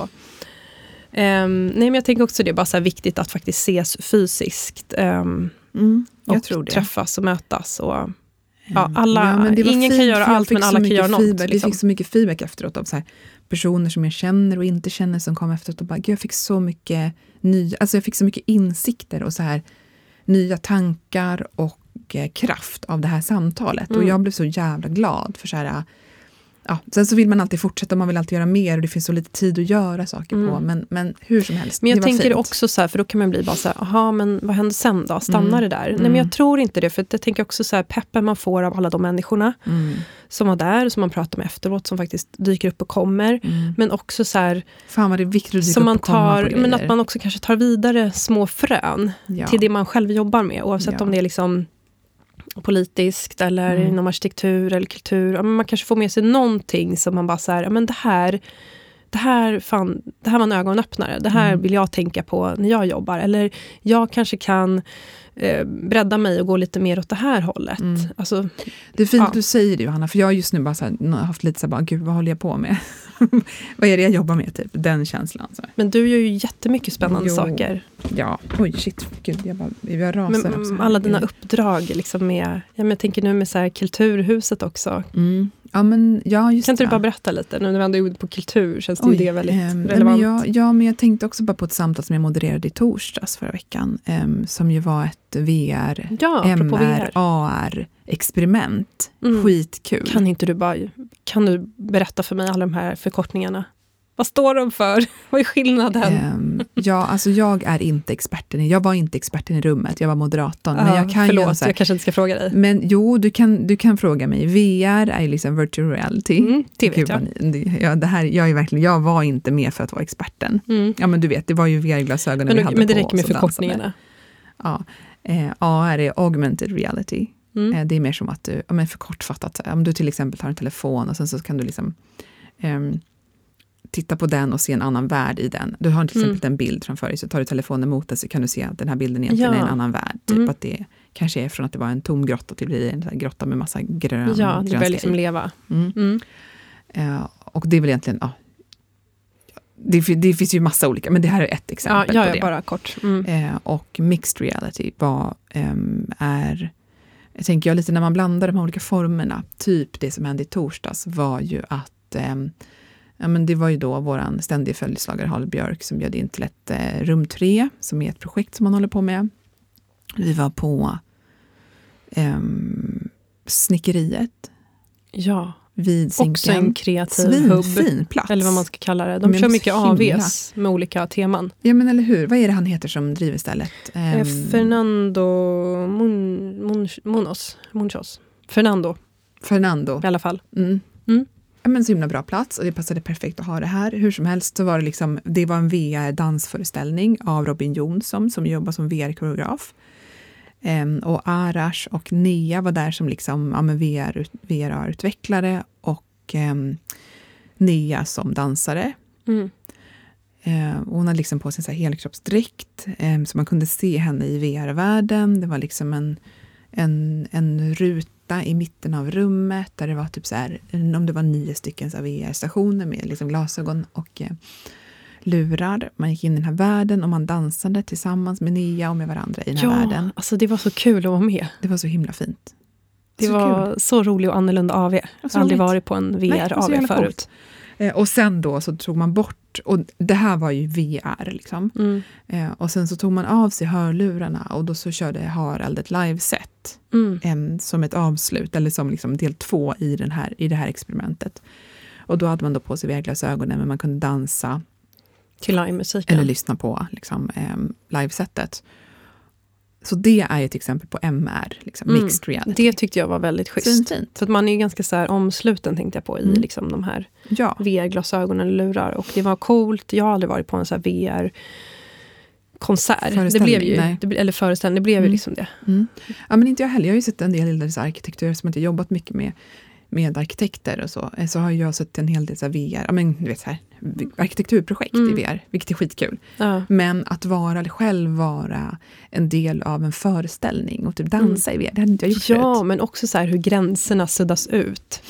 Eh, nej, men jag tänker också det är bara så viktigt att faktiskt ses fysiskt. Ehm, mm, och träffas och mötas. Och, ja, ehm, alla, ja, ingen kan göra allt, men alla kan göra något. Liksom. Vi fick så mycket feedback efteråt av så här, personer som jag känner och inte känner som kom efteråt och bara, jag fick så mycket ny, alltså jag fick så mycket insikter och så här nya tankar och eh, kraft av det här samtalet. Mm. Och jag blev så jävla glad för så här, ja, sen så vill man alltid fortsätta, man vill alltid göra mer och det finns så lite tid att göra saker mm. på. Men, men hur som helst, Men jag tänker fint. också så här, för då kan man bli bara så här, aha, men vad händer sen då? Stannar mm. det där? Mm. Nej, men jag tror inte det, för jag tänker också så här, peppen man får av alla de människorna mm. som var där, som man pratar med efteråt, som faktiskt dyker upp och kommer. Mm. Men också så här, Fan vad det är viktigt att dyka upp man tar, Men att man också kanske tar vidare små frön ja. till det man själv jobbar med, oavsett ja. om det är liksom politiskt eller mm. inom arkitektur eller kultur. man kanske får med sig någonting som man bara så här, men det här, det här, fan, det här var en ögonöppnare. Det här mm. vill jag tänka på när jag jobbar. Eller jag kanske kan eh, bredda mig och gå lite mer åt det här hållet. Mm. Alltså, det är fint ja. du säger det Johanna, för jag har just nu bara här, haft lite så här, bara, gud vad håller jag på med? vad är det jag jobbar med? Typ, den känslan. Så. Men du gör ju jättemycket spännande jo. saker. Ja, oj shit, gud, jag, bara, jag rasar men. Alla dina uppdrag, liksom med, ja, men jag tänker nu med så här, Kulturhuset också. Mm. Ja, men, ja, just kan inte du bara berätta lite? Nu när vi ändå är på kultur känns Oj, det väldigt ähm, relevant. Men jag, ja, men jag tänkte också bara på ett samtal som jag modererade i torsdags förra veckan. Um, som ju var ett VR, ja, MR, AR-experiment. Mm. Skitkul. Kan inte du bara kan du berätta för mig alla de här förkortningarna? Vad står de för? Vad är skillnaden? Um, ja, alltså jag är inte experten. Jag var inte experten i rummet, jag var moderatorn. Ja, men jag kan förlåt, här, jag kanske inte ska fråga dig. Men jo, du kan, du kan fråga mig. VR är liksom virtual reality. Mm, det vet jag. Ja, det här, jag, är verkligen, jag var inte med för att vara experten. Mm. Ja, men du vet, det var ju VR-glasögonen vi hade Men det räcker med förkortningarna. Ja. Eh, AR är augmented reality. Mm. Eh, det är mer som att du, ja, men för kortfattat, om du till exempel tar en telefon och sen så kan du liksom um, titta på den och se en annan värld i den. Du har till mm. exempel mm. en bild framför dig, så tar du telefonen mot dig så kan du se att den här bilden egentligen ja. är en annan värld. Typ mm. att det kanske är från att det var en tom grotta till att bli en grotta med massa grön Ja, det börjar liksom leva. Mm. Uh, och det är väl egentligen, ja, det, det, finns ju massa olika, men det här är ett exempel ja, ja, på det. bara kort. Uh, och mixed reality var, um, är jag tänker jag lite när man blandar de här olika formerna, typ det som hände i torsdags var ju att eh, ja, men det var ju då vår ständige följeslagare Harald Björk som bjöd in till ett eh, rum 3, som är ett projekt som man håller på med. Vi var på eh, Snickeriet. Ja vid Zinken. Också en kreativ Svinfin hubb. plats. Eller vad man ska kalla det. De men kör mycket AVs med olika teman. Ja men eller hur. Vad är det han heter som driver stället? Um, Fernando Mun, Mun, Munoz. Munchos. Fernando. Fernando. I alla fall. Mm. Mm. Men så himla bra plats och det passade perfekt att ha det här. Hur som helst så var det liksom, det var en VR-dansföreställning av Robin Jonsson som jobbar som VR-koreograf. Um, och Arash och Nea var där som liksom, ja, VR, VR-utvecklare och um, Nea som dansare. Mm. Uh, hon hade liksom på sig en helkroppsdräkt, um, så man kunde se henne i VR-världen. Det var liksom en, en, en ruta i mitten av rummet där det var typ så här, om det var nio stycken VR-stationer med liksom glasögon och uh, lurar. Man gick in i den här världen och man dansade tillsammans med Nia och med varandra i den här ja, världen. Alltså det var så kul att vara med. Det var så himla fint. Det så var kul. så rolig och annorlunda AV. Jag har aldrig varit på en VR-AV förut. Eh, och sen då så tog man bort, och det här var ju VR liksom. Mm. Eh, och sen så tog man av sig hörlurarna och då så körde Harald ett liveset. Mm. som ett avslut, eller som liksom del två i, den här, i det här experimentet. Och då hade man då på sig väglasögonen men man kunde dansa. Till livemusiken? Eller lyssna på liksom, eh, livesetet. Så det är ett exempel på MR, liksom, mm. mixed reality. Det tyckte jag var väldigt schysst. Fint. För att man är ganska så här omsluten tänkte jag på i mm. liksom, de här ja. VR-glasögonen eller lurar. Och det var coolt. Jag har aldrig varit på en så VR konsert. Det blev ju, det, eller föreställning, det blev mm. ju liksom det. Mm. Ja, men inte jag heller. Jag har ju sett en del arkitektur som jag jobbat mycket med med arkitekter och så, så har jag sett en hel del så VR, ja, men, du vet, så här, arkitekturprojekt mm. i VR, vilket är skitkul. Ja. Men att vara själv vara en del av en föreställning och typ dansa mm. i VR, det hade inte jag gjort Ja, förut. men också så här hur gränserna suddas ut.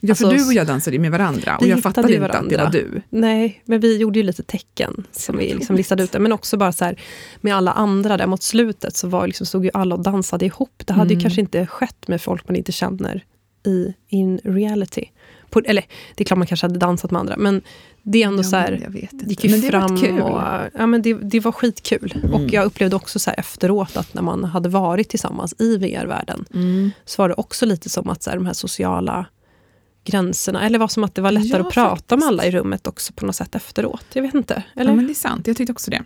Ja, för alltså, du och jag dansade med varandra och jag fattade inte varandra. att det var du. Nej, men vi gjorde ju lite tecken som vi liksom listade ut. Det. Men också bara så här, med alla andra där mot slutet så var liksom, stod ju alla och dansade ihop. Det hade mm. ju kanske inte skett med folk man inte känner i in reality. På, eller det är klart man kanske hade dansat med andra, men det är ändå ja, så här, jag vet inte. gick ju men det fram kul. och ja, men det, det var skitkul. Mm. Och jag upplevde också så efteråt att när man hade varit tillsammans i VR-världen mm. så var det också lite som att så här, de här sociala gränserna, eller var som att det var lättare ja, att prata faktiskt. med alla i rummet också på något sätt efteråt. Jag vet inte. Eller? Ja, men det är sant, jag tyckte också det.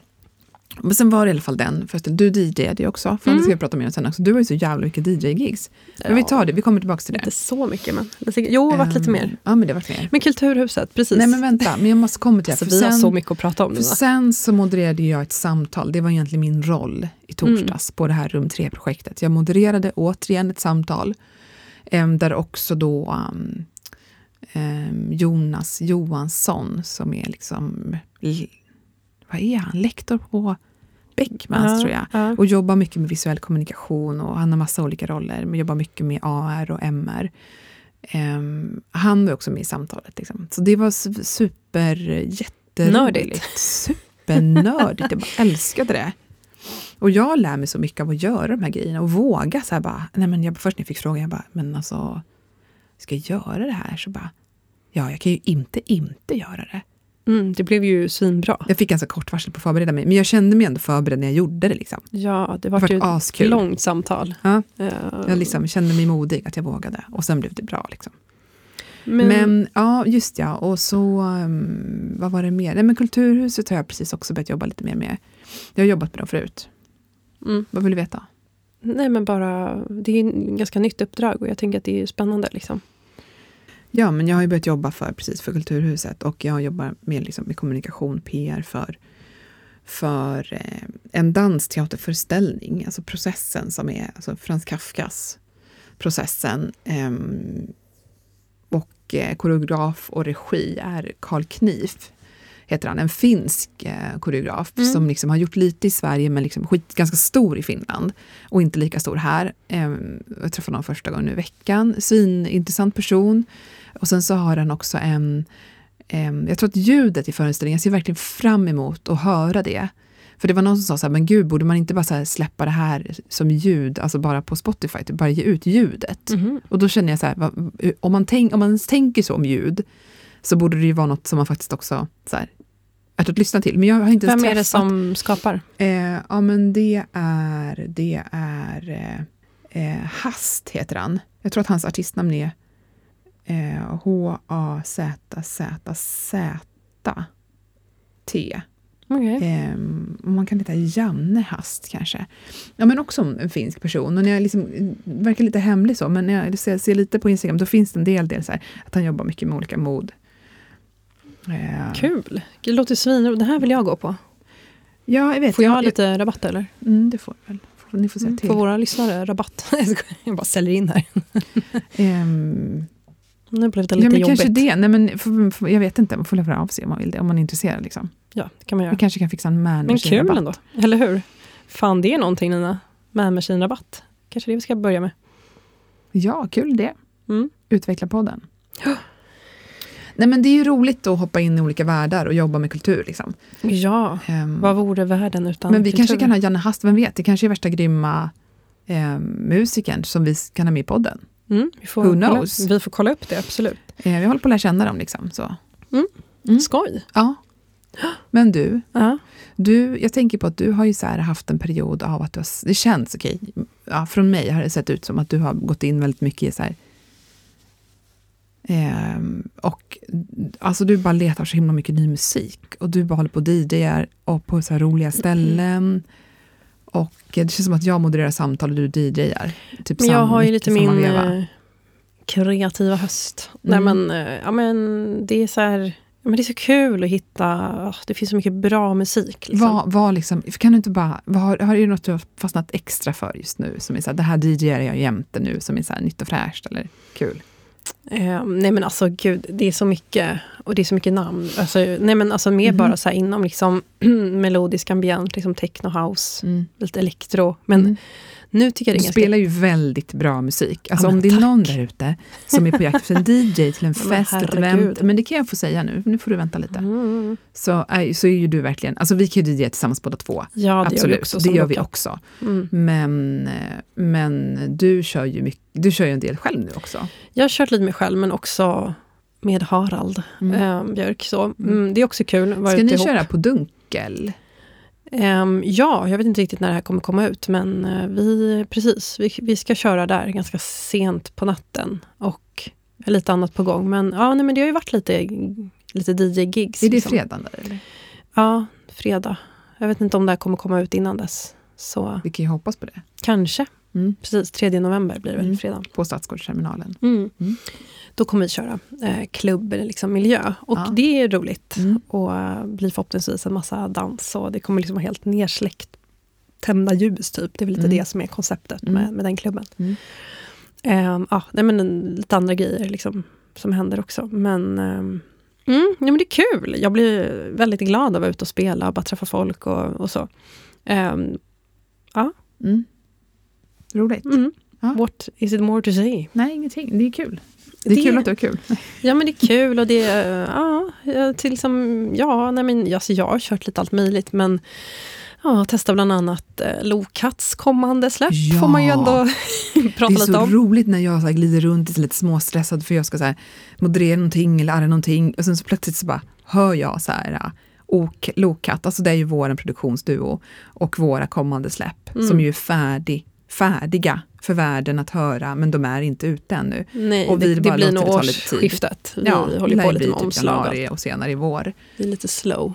Men sen var det i alla fall den föreställningen. Du DJade ju också, för mm. det ska vi prata mer om sen också. Du har ju så jävla mycket DJ-gigs. Men ja, vi tar det, vi kommer tillbaka till det. Inte så mycket men, jo, det har varit lite mer. Ja men det varit mer. Men Kulturhuset, precis. Nej men vänta, men jag måste komma till det. Alltså, vi sen, har så mycket att prata om. För sen så modererade jag ett samtal, det var egentligen min roll i torsdags mm. på det här Rum 3-projektet. Jag modererade återigen ett samtal, um, där också då um, um, Jonas Johansson som är liksom vad är han, lektor på Beckmans ja, tror jag. Ja. Och jobbar mycket med visuell kommunikation och han har massa olika roller. Men jobbar mycket med AR och MR. Um, ehm, han var också med i samtalet. Liksom. Så det var super jätteroligt. Supernördigt. Jag bara älskade det. Och jag lär mig så mycket av att göra de här grejerna och våga. Så här bara, nej men jag, först när jag fick frågan, jag bara, men alltså, ska jag göra det här? Så bara, ja, jag kan ju inte inte göra det. Mm, det blev ju svinbra. Jag fick ganska kort varsel på att förbereda mig, men jag kände mig ändå förberedd när jag gjorde det. Liksom. Ja, det var, det var ett askul. långt samtal. Ja, uh, jag liksom kände mig modig att jag vågade och sen blev det bra. Liksom. Men, men, ja, just ja. Och så, um, vad var det mer? Nej, men Kulturhuset har jag precis också börjat jobba lite mer med. Jag har jobbat med dem förut. Mm. Vad vill du veta? Nej, men bara, det är ett ganska nytt uppdrag och jag tänker att det är spännande. Liksom. Ja, men jag har ju börjat jobba för, precis för Kulturhuset och jag jobbar med, liksom, med kommunikation, PR för, för eh, en dansteaterföreställning, alltså processen som är alltså Frans Kafkas processen. Eh, och eh, koreograf och regi är Karl Knif heter han, en finsk eh, koreograf mm. som liksom har gjort lite i Sverige men liksom skit, ganska stor i Finland och inte lika stor här. Eh, jag träffade honom första gången i veckan. Svinintressant person. Och sen så har han också en, en jag tror att ljudet i föreställningen, jag ser verkligen fram emot att höra det. För det var någon som sa så här, men gud, borde man inte bara släppa det här som ljud, alltså bara på Spotify, typ bara ge ut ljudet? Mm. Och då känner jag så här, om man, tänk, om man tänker så om ljud, så borde det ju vara något som man faktiskt också så här, värt att lyssna till. Men jag har inte Vem är det som skapar? Eh, ja, men det är, det är eh, eh Hast heter han. Jag tror att hans artistnamn är H-A-Z-Z-Z-T. Okay. Eh, man kan heta Janne Hast kanske. Ja, men också en finsk person. Och när jag liksom, verkar lite hemlig så, men när jag ser, ser lite på Instagram, då finns det en del, del så här, att han jobbar mycket med olika mod. Eh. Kul! Det låter svinroligt. Det här vill jag gå på. Ja, jag vet. Får jag, ha lite rabatt eller? Mm, det får du väl. Ni får säga mm, till. Får våra lyssnare rabatt? jag bara säljer in här. um, nu blev det lite ja, men jobbigt. Kanske det. Nej, men för, för, jag vet inte, man får höra av sig om man vill det, om man är intresserad. Liksom. Ja, det kan man göra. Vi kanske kan fixa en man Men kul ändå, eller hur? Fan, det är någonting Nina. Man rabatt Kanske det vi ska börja med. Ja, kul det. Mm. Utveckla podden. Nej, men det är ju roligt att hoppa in i olika världar och jobba med kultur. Liksom. Ja, um, vad vore världen utan Men vi kultur? kanske kan ha Janne Hast, vem vet? Det kanske är värsta grymma eh, musikern som vi kan ha med i podden Mm, vi, får Who kolla, knows? vi får kolla upp det, absolut. Eh, vi håller på att lära känna dem. Liksom, så. Mm. Skoj. Ja. Men du, Ja. du, jag tänker på att du har ju så haft en period av att du har, det känns okej, ja, från mig har det sett ut som att du har gått in väldigt mycket i så här, ehm, och alltså du bara letar så himla mycket ny musik och du bara håller på och DJar och på så roliga ställen. Och det känns som att jag modererar samtal och du DJar. Typ Men jag har ju lite min veva. eh, kreativa höst. Mm. Nej, men, eh, ja, men det är så här, men det är så kul att hitta, åh, det finns så mycket bra musik. Liksom. Vad, vad liksom, kan du inte bara, vad har, har du något du har fastnat extra för just nu? Som är så här, det här DJar jag jämte nu, som är så nytt och fräscht eller kul? Eh, nej men alltså gud, det är så mycket. Och det är så mycket namn. Alltså, nej men alltså mer Mhm. bara så här inom liksom melodisk ambient, liksom techno house, Mm. lite elektro. Men Mm. Nu tycker jag det är ganska... spelar ju väldigt bra musik. Alltså Ja, om det är någon där ute som är på jakt efter en DJ till en men fest, ett event. Men det kan jag få säga nu, nu får du vänta lite. Mm. Så, är- så är ju du verkligen, alltså vi kan ju DJa tillsammans båda två. Ja, det gör vi Absolut, också. det gör vi också. Mm. Men, eh, men du kör ju mycket, du kör ju en del själv nu också. Jag har kört lite med själv, men också med Harald Mm. eh, Björk. Så, mm, det är också kul. Ska ni ihop. köra på Dunkel? Ehm, ja, jag vet inte riktigt när det här kommer komma ut, men eh, vi, precis, vi, vi ska köra där ganska sent på natten. Och lite annat på gång. Men, ja, nej, men det har ju varit lite, lite DJ-gigs. Är det liksom. fredagen där eller? Ja, fredag. Jag vet inte om det här kommer komma ut innan dess. Så Vi kan ju hoppas på det. kanske. Mm. Precis, 3 november blir det väl Mm. fredag. På Stadsgårdsterminalen. Mm. Mm. Då kommer vi köra eh, klubb, eller liksom miljö. Och Ja. det är roligt. Mm. Och eh, blir förhoppningsvis en massa dans. Och det kommer liksom vara helt nersläckt. Tända ljus typ. Det är väl lite Mm. det som är konceptet Mm. med, med den klubben. Ehm, ja, nej, men en- lite andra grejer liksom, som händer också. Men, ehm, mm, ja, men det är kul. Jag blir väldigt glad av att vara ute och spela och bara träffa folk och, och så. Ehm, Mm. Roligt. mm. Ja. What is it more to say? Nej, ingenting. Det är kul. Det är Det- kul att du har kul. Ja men det är kul och det är, ja, till som, ja, nej men alltså jag har kört lite allt möjligt men ja, testa bland annat eh, Lokats kommande släpp Ja. får man ju ändå prata Det är lite så om. roligt när jag så här glider runt lite småstressad för jag ska så här moderera någonting eller arra någonting och sen så plötsligt så bara hör jag så här äh, ok, Lokat, alltså det är ju vår produktionsduo och våra kommande släpp Mm. som ju är färdig, faire des gars. För världen att höra men de är inte ute ännu. Nej, och vi det, bara det blir nog årsskiftet. Vi Ja, håller på lite med typ omslag. och januari och senare i vår. Vi är lite slow.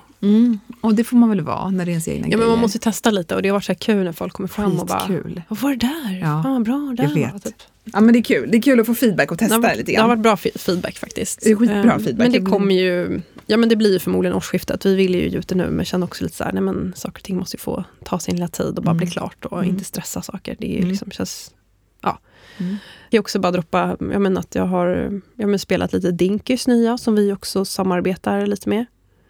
Och det får man väl vara när det är ens egna Ja, men grejer. man måste testa lite och det har varit så här kul när folk kommer fram och bara Skitkul. Vad var det där? Ja, Fan, bra där jag vet. var", Typ. Ja men det är kul, det är kul att få feedback och testa varit, lite det har grann. varit bra fe- feedback faktiskt. Det är skitbra Eh, feedback. Men det kommer ju, ja men det blir ju förmodligen årsskiftet. Vi vill ju ut det nu men känner också lite så här, nej men saker och ting måste ju få ta sin lilla tid och bara Mm. bli klart och Mm. inte stressa saker. Det är ju Mm. liksom, känns, ja. Mm. Jag också bara droppa, jag menar att jag har jag men spelat lite Dinkys nya som vi också samarbetar lite med.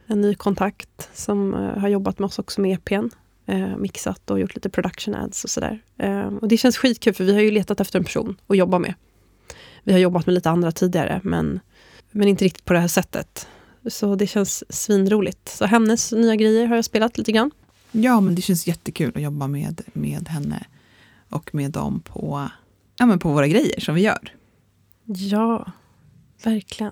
En ny kontakt som eh, har jobbat med oss också med EPn. Eh, mixat och gjort lite production ads och sådär. Eh, och det känns skitkul för vi har ju letat efter en person att jobba med. Vi har jobbat med lite andra tidigare men, men inte riktigt på det här sättet. Så det känns svinroligt. Så hennes nya grejer har jag spelat lite grann. Ja, men det känns jättekul att jobba med, med henne och med dem på, ja, men på våra grejer som vi gör. Ja, verkligen.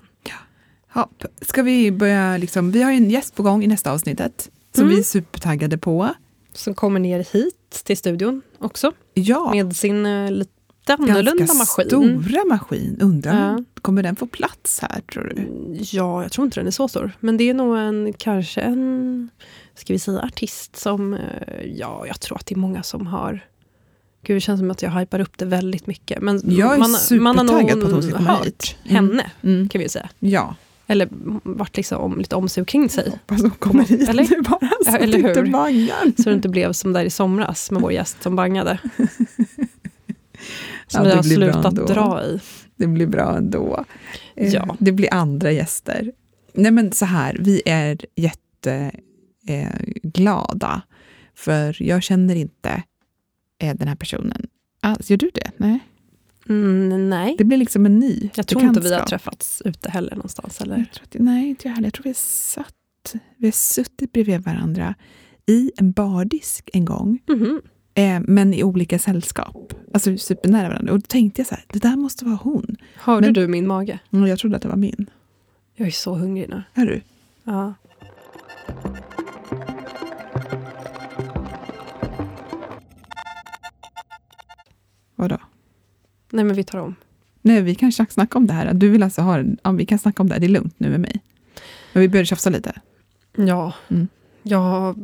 Ja, p- ska vi börja, liksom, vi har ju en gäst på gång i nästa avsnittet som Mm. vi är supertaggade på. Som kommer ner hit till studion också. Ja, Med sin eh, lite annorlunda ganska maskin. stora maskin. Undrar, Ja. kommer den få plats här tror du? Ja, jag tror inte den är så stor. Men det är nog en, kanske en, ska vi säga artist som, eh, ja, jag tror att det är många som har Gud, det känns som att jag hypar upp det väldigt mycket. Men Jag är man, man har nog på att hon ska komma hört hit. Mm. henne, Mm. kan vi säga. Ja, Eller varit liksom om, lite omsug kring sig. hoppas hon kommer hit Eller? nu bara så Ja, eller inte hur? bangar. Så det inte blev som där i somras med vår gäst som bangade. Som Ja, vi det har slutat dra i. Det blir bra ändå. Eh, Ja. Det blir andra gäster. Nej men så här, vi är jätteglada. Eh, för jag känner inte eh, den här personen alls. Gör du det? Nej. Mm, nej, Det blir liksom en ny jag tror inte vi har träffats ute heller någonstans. Eller? Jag tror att, nej, inte jag heller. Jag tror vi har, satt, vi har suttit bredvid varandra i en bardisk en gång. Mhm. Eh, men i olika sällskap. Alltså supernära varandra. Och då tänkte jag så här, det där måste vara hon. Hörde men, du min mage? Jag trodde att det var min. Jag är så hungrig nu. Är du? Ja. Vadå? Nej, men vi tar om. Nej, vi kan snacka om det här. Du vill alltså ha ja, vi kan snacka om det här. Det är lugnt nu med mig. Men vi börjar tjafsa lite. Ja. Mm. ja.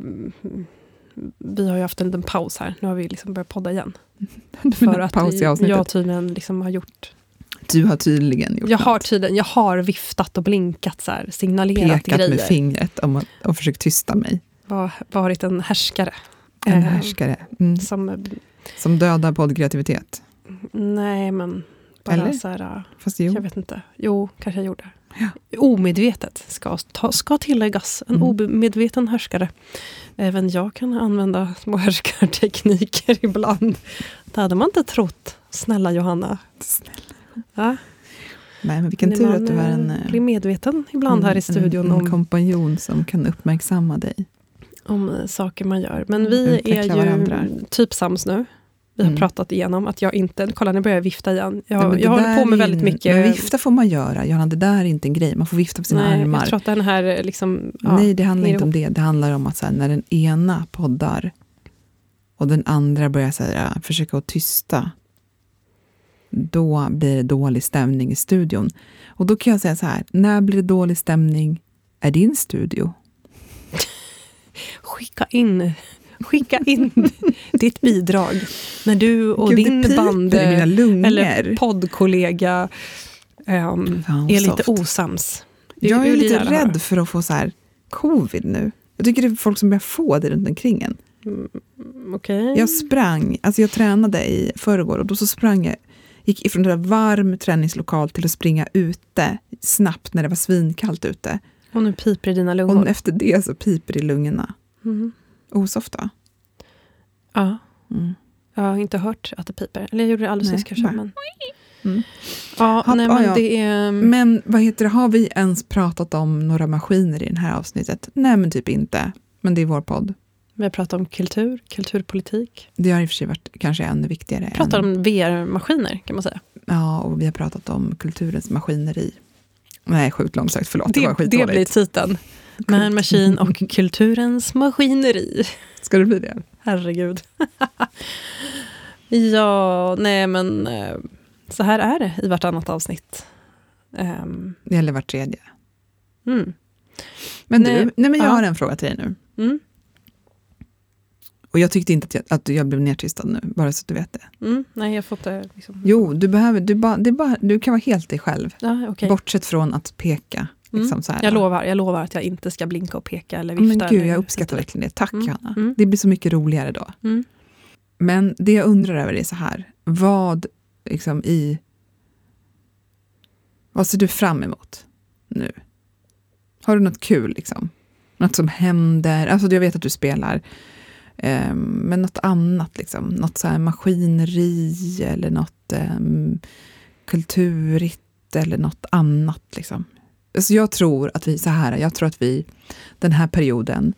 Vi har ju haft en liten paus här. Nu har vi liksom börjat podda igen. För att paus i avsnittet. jag tydligen liksom har gjort... Du har tydligen gjort jag något. har tydligen, Jag har viftat och blinkat, så här, signalerat Pekat grejer. med fingret och, och försökt tysta mig. Var, varit en härskare. En eh, härskare. Mm. Som, som dödar poddkreativitet. Nej, men bara Eller? så här, Fast jo. Jag vet inte. Jo, kanske jag gjorde. Ja. Omedvetet ska, ta, ska tilläggas. En mm. omedveten härskare. Även jag kan använda små härskartekniker ibland. Det hade man inte trott. Snälla Johanna. Snälla. Ja. Nej, men vilken tur att du är en... Eh, blir medveten ibland mm, här i studion. En, en om, kompanjon som kan uppmärksamma dig. Om eh, saker man gör. Men vi är ju varandra. typ sams nu vi har mm. pratat igenom. Att jag inte, kolla nu börjar jag vifta igen. Jag, Nej, jag håller på med väldigt mycket. Men vifta får man göra, Johanna, det där är inte en grej. Man får vifta på sina Nej, armar. Jag tror att den här liksom, ja, Nej, det handlar inte om det. Det handlar om att så här, när den ena poddar och den andra börjar så här, försöka att tysta då blir det dålig stämning i studion. Och då kan jag säga så här, när blir det dålig stämning? Är din studio? Skicka in Skicka in ditt bidrag när du och Gud, din band eller poddkollega um, är lite osams. Jag är lite rädd för att få så här covid nu. Jag tycker det är folk som börjar få det runt omkring en. Mm, okay. Jag sprang, alltså jag tränade i förrgår och då så sprang jag, gick ifrån en varm träningslokal till att springa ute snabbt när det var svinkallt ute. Och nu piper i dina lungor. Och efter det så piper i lungorna. Mm. Osofta. Ja. Mm. Jag har inte hört att det piper. Eller jag gjorde det alldeles nyss kanske. Men... Mm. Ja, Hopp, nej, men, ja. Det är... men vad heter det, har vi ens pratat om några maskiner i det här avsnittet? Nej, men typ inte. Men det är vår podd. Vi har pratat om kultur, kulturpolitik. Det har i och för sig varit kanske ännu viktigare. Vi pratar än... om VR-maskiner kan man säga. Ja, och vi har pratat om kulturens maskineri. Nej, sjukt långsökt, förlåt. Det, det, var det blir titeln. Man Machine och kulturens maskineri. Ska det bli det? Herregud. ja, nej men eh, så här är det i vartannat avsnitt. Um, Eller vart tredje. Mm. Men nej, du, nej men jag ja. har en fråga till dig nu. Mm. Och jag tyckte inte att jag, att jag blev nedtystad nu, bara så att du vet det. Mm, nej, jag det. Liksom. Jo, du, behöver, du, ba, det bara, du kan vara helt dig själv. Ja, okay. Bortsett från att peka. Mm. Liksom mm. Jag, lovar, jag lovar att jag inte ska blinka och peka eller vifta. Men gud, jag uppskattar verkligen det. Tack mm. Johanna. Mm. Det blir så mycket roligare då. Mm. Men det jag undrar över är så här, vad liksom i... Vad ser du fram emot nu? Har du något kul liksom? Något som händer? Alltså jag vet att du spelar, men något annat liksom? Något så här maskineri eller något um, kulturigt eller något annat liksom? Alltså jag tror att vi, så här, jag tror att vi den här perioden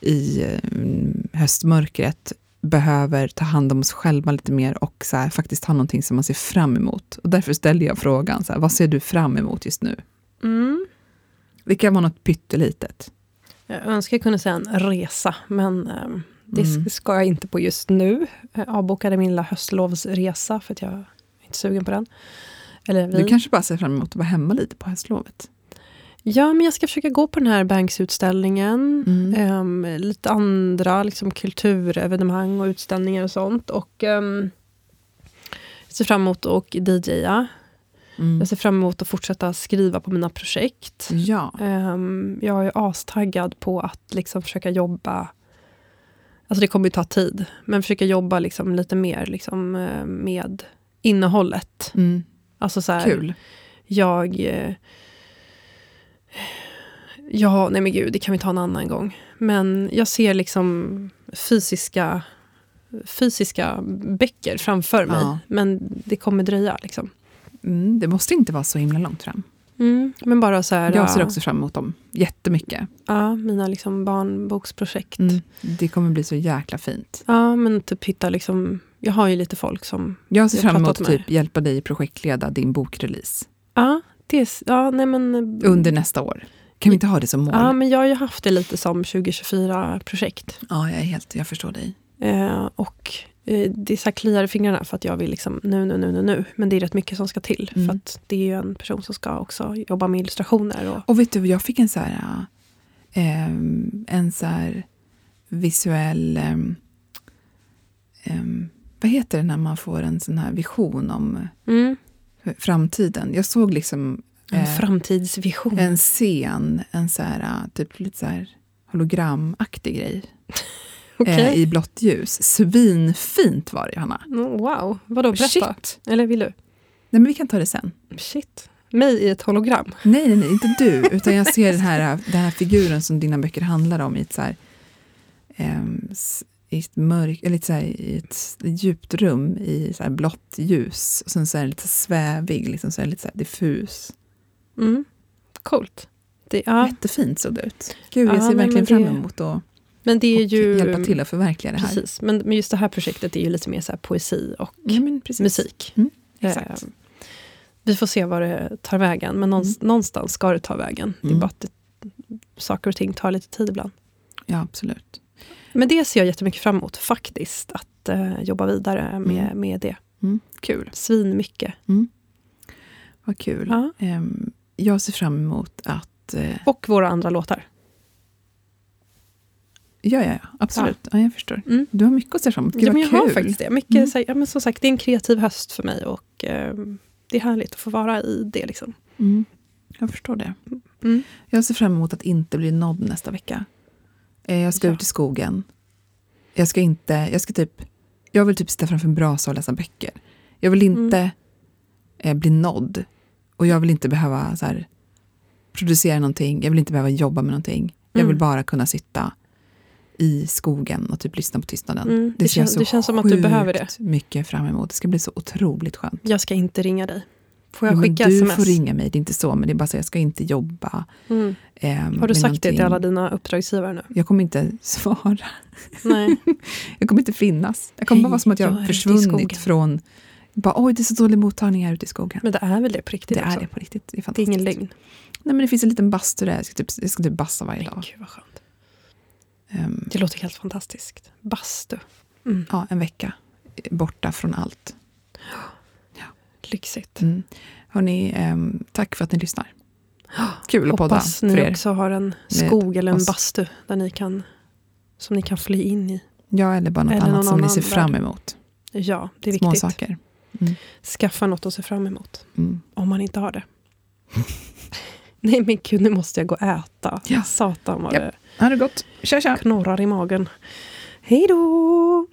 i mm, höstmörkret behöver ta hand om oss själva lite mer och så här, faktiskt ha någonting som man ser fram emot. Och därför ställer jag frågan, så här, vad ser du fram emot just nu? Mm. Det kan vara något pyttelitet. Jag önskar jag kunde säga en resa, men eh, det mm. ska jag inte på just nu. Jag avbokade min lilla höstlovsresa, för att jag är inte sugen på den. Eller vi. Du kanske bara ser fram emot att vara hemma lite på höstlovet? Ja, men jag ska försöka gå på den här Banks-utställningen. Mm. Um, lite andra liksom, kulturevenemang och utställningar och sånt. Och um, Jag ser fram emot att DJa. Mm. Jag ser fram emot att fortsätta skriva på mina projekt. Ja. Um, jag är astaggad på att liksom försöka jobba Alltså det kommer ju ta tid, men försöka jobba liksom lite mer liksom, med innehållet. Mm. Alltså så här, Kul. Jag eh, Ja, nej men gud, det kan vi ta en annan gång. Men jag ser liksom fysiska, fysiska böcker framför mig. Ja. Men det kommer dröja. Liksom. Mm, det måste inte vara så himla långt fram. Mm, men bara så här, jag ser också fram emot dem jättemycket. Ja, mina liksom barnboksprojekt. Mm, det kommer bli så jäkla fint. Ja, men typ hitta liksom... Jag har ju lite folk som... Jag ser fram emot att typ hjälpa dig projektleda din bokrelease. Ja, det, ja, nej men... Under nästa år. Kan vi inte ha det som mål? Ja, men jag har ju haft det lite som 2024-projekt. Ja, jag, är helt, jag förstår dig. Eh, och eh, det är så kliar i fingrarna för att jag vill liksom nu, nu, nu, nu, nu. Men det är rätt mycket som ska till. Mm. För att det är ju en person som ska också jobba med illustrationer. Och, och vet du, jag fick en så här, äh, en så här visuell... Äh, äh, vad heter det när man får en sån här vision om mm. framtiden? Jag såg liksom en eh, framtidsvision. En scen, en så här, eh, typ lite så här hologramaktig grej. okay. eh, I blått ljus. Svinfint var det, Johanna. Mm, wow. Vadå, berätta. Shit. Eller vill du? Nej, men vi kan ta det sen. Shit. Mig i ett hologram? Nej, nej, nej inte du. Utan jag ser den här, den här figuren som dina böcker handlar om i ett så här, eh, i ett mörk, eller så här, i ett djupt rum i så här blått ljus. Och sen så är den lite svävig, liksom så lite så diffus. Mm. Coolt. Det, ja. Jättefint såg det ut. Gud, jag ja, ser verkligen fram emot att men det är ju, hjälpa till att förverkliga det här. Precis, men, men just det här projektet är ju lite mer så poesi och ja, musik. Mm, eh, vi får se vad det tar vägen, men någonstans, mm. någonstans ska det ta vägen. Det är mm. bara att det, saker och ting tar lite tid ibland. Ja, absolut. Men det ser jag jättemycket fram emot faktiskt, att uh, jobba vidare med, mm. med det. Mm. Kul. Svin mycket. Mm. Vad kul. Ja. Um, jag ser fram emot att... Eh, och våra andra låtar. Ja, ja, ja absolut. Ja. ja jag förstår. Mm. Du har mycket att se fram emot. Gud, ja, men jag kul. har faktiskt det. Mycket, mm. så, ja, men som sagt, det är en kreativ höst för mig och eh, det är härligt att få vara i det. Liksom. Mm. Jag förstår det. Mm. Jag ser fram emot att inte bli nådd nästa vecka. Eh, jag ska ja. ut i skogen. Jag ska inte... Jag ska typ... Jag vill typ sitta framför en brasa och läsa böcker. Jag vill inte mm. eh, bli nådd. Och jag vill inte behöva så här, producera någonting, jag vill inte behöva jobba med någonting. Jag vill mm. bara kunna sitta i skogen och typ lyssna på tystnaden. Mm, det, det, känns, det känns som att du behöver det. mycket fram emot. Det ska bli så otroligt skönt. Jag ska inte ringa dig. Får jag ja, skicka du sms? Du får ringa mig, det är inte så, men det är bara så jag ska inte jobba. Mm. Eh, Har du sagt någonting. det till alla dina uppdragsgivare nu? Jag kommer inte svara. Nej. jag kommer inte finnas. Jag kommer hey, bara vara som att jag, har försvunnit från bara, oj, det är så dålig mottagning här ute i skogen. Men det är väl det på riktigt? Det också? är det på riktigt. Det är, det är ingen lögn. Nej, men det finns en liten bastu där. Jag ska typ, jag ska typ bassa varje men dag. Gud vad skönt. Um, det låter helt fantastiskt. Bastu. Mm. Ja, en vecka. Borta från allt. Ja. Lyxigt. Mm. Hörrni, um, tack för att ni lyssnar. Kul att podda Hoppas ni också har en skog eller en bastu där ni kan, som ni kan fly in i. Ja, eller bara något eller annat som ni ser fram emot. Ja, det är Små viktigt. saker. Mm. Skaffa något att se fram emot. Mm. Om man inte har det. Nej men gud, nu måste jag gå och äta. Ja. Satan vad ja. det, ha det gott. Tja, tja. knorrar i magen. Hej då!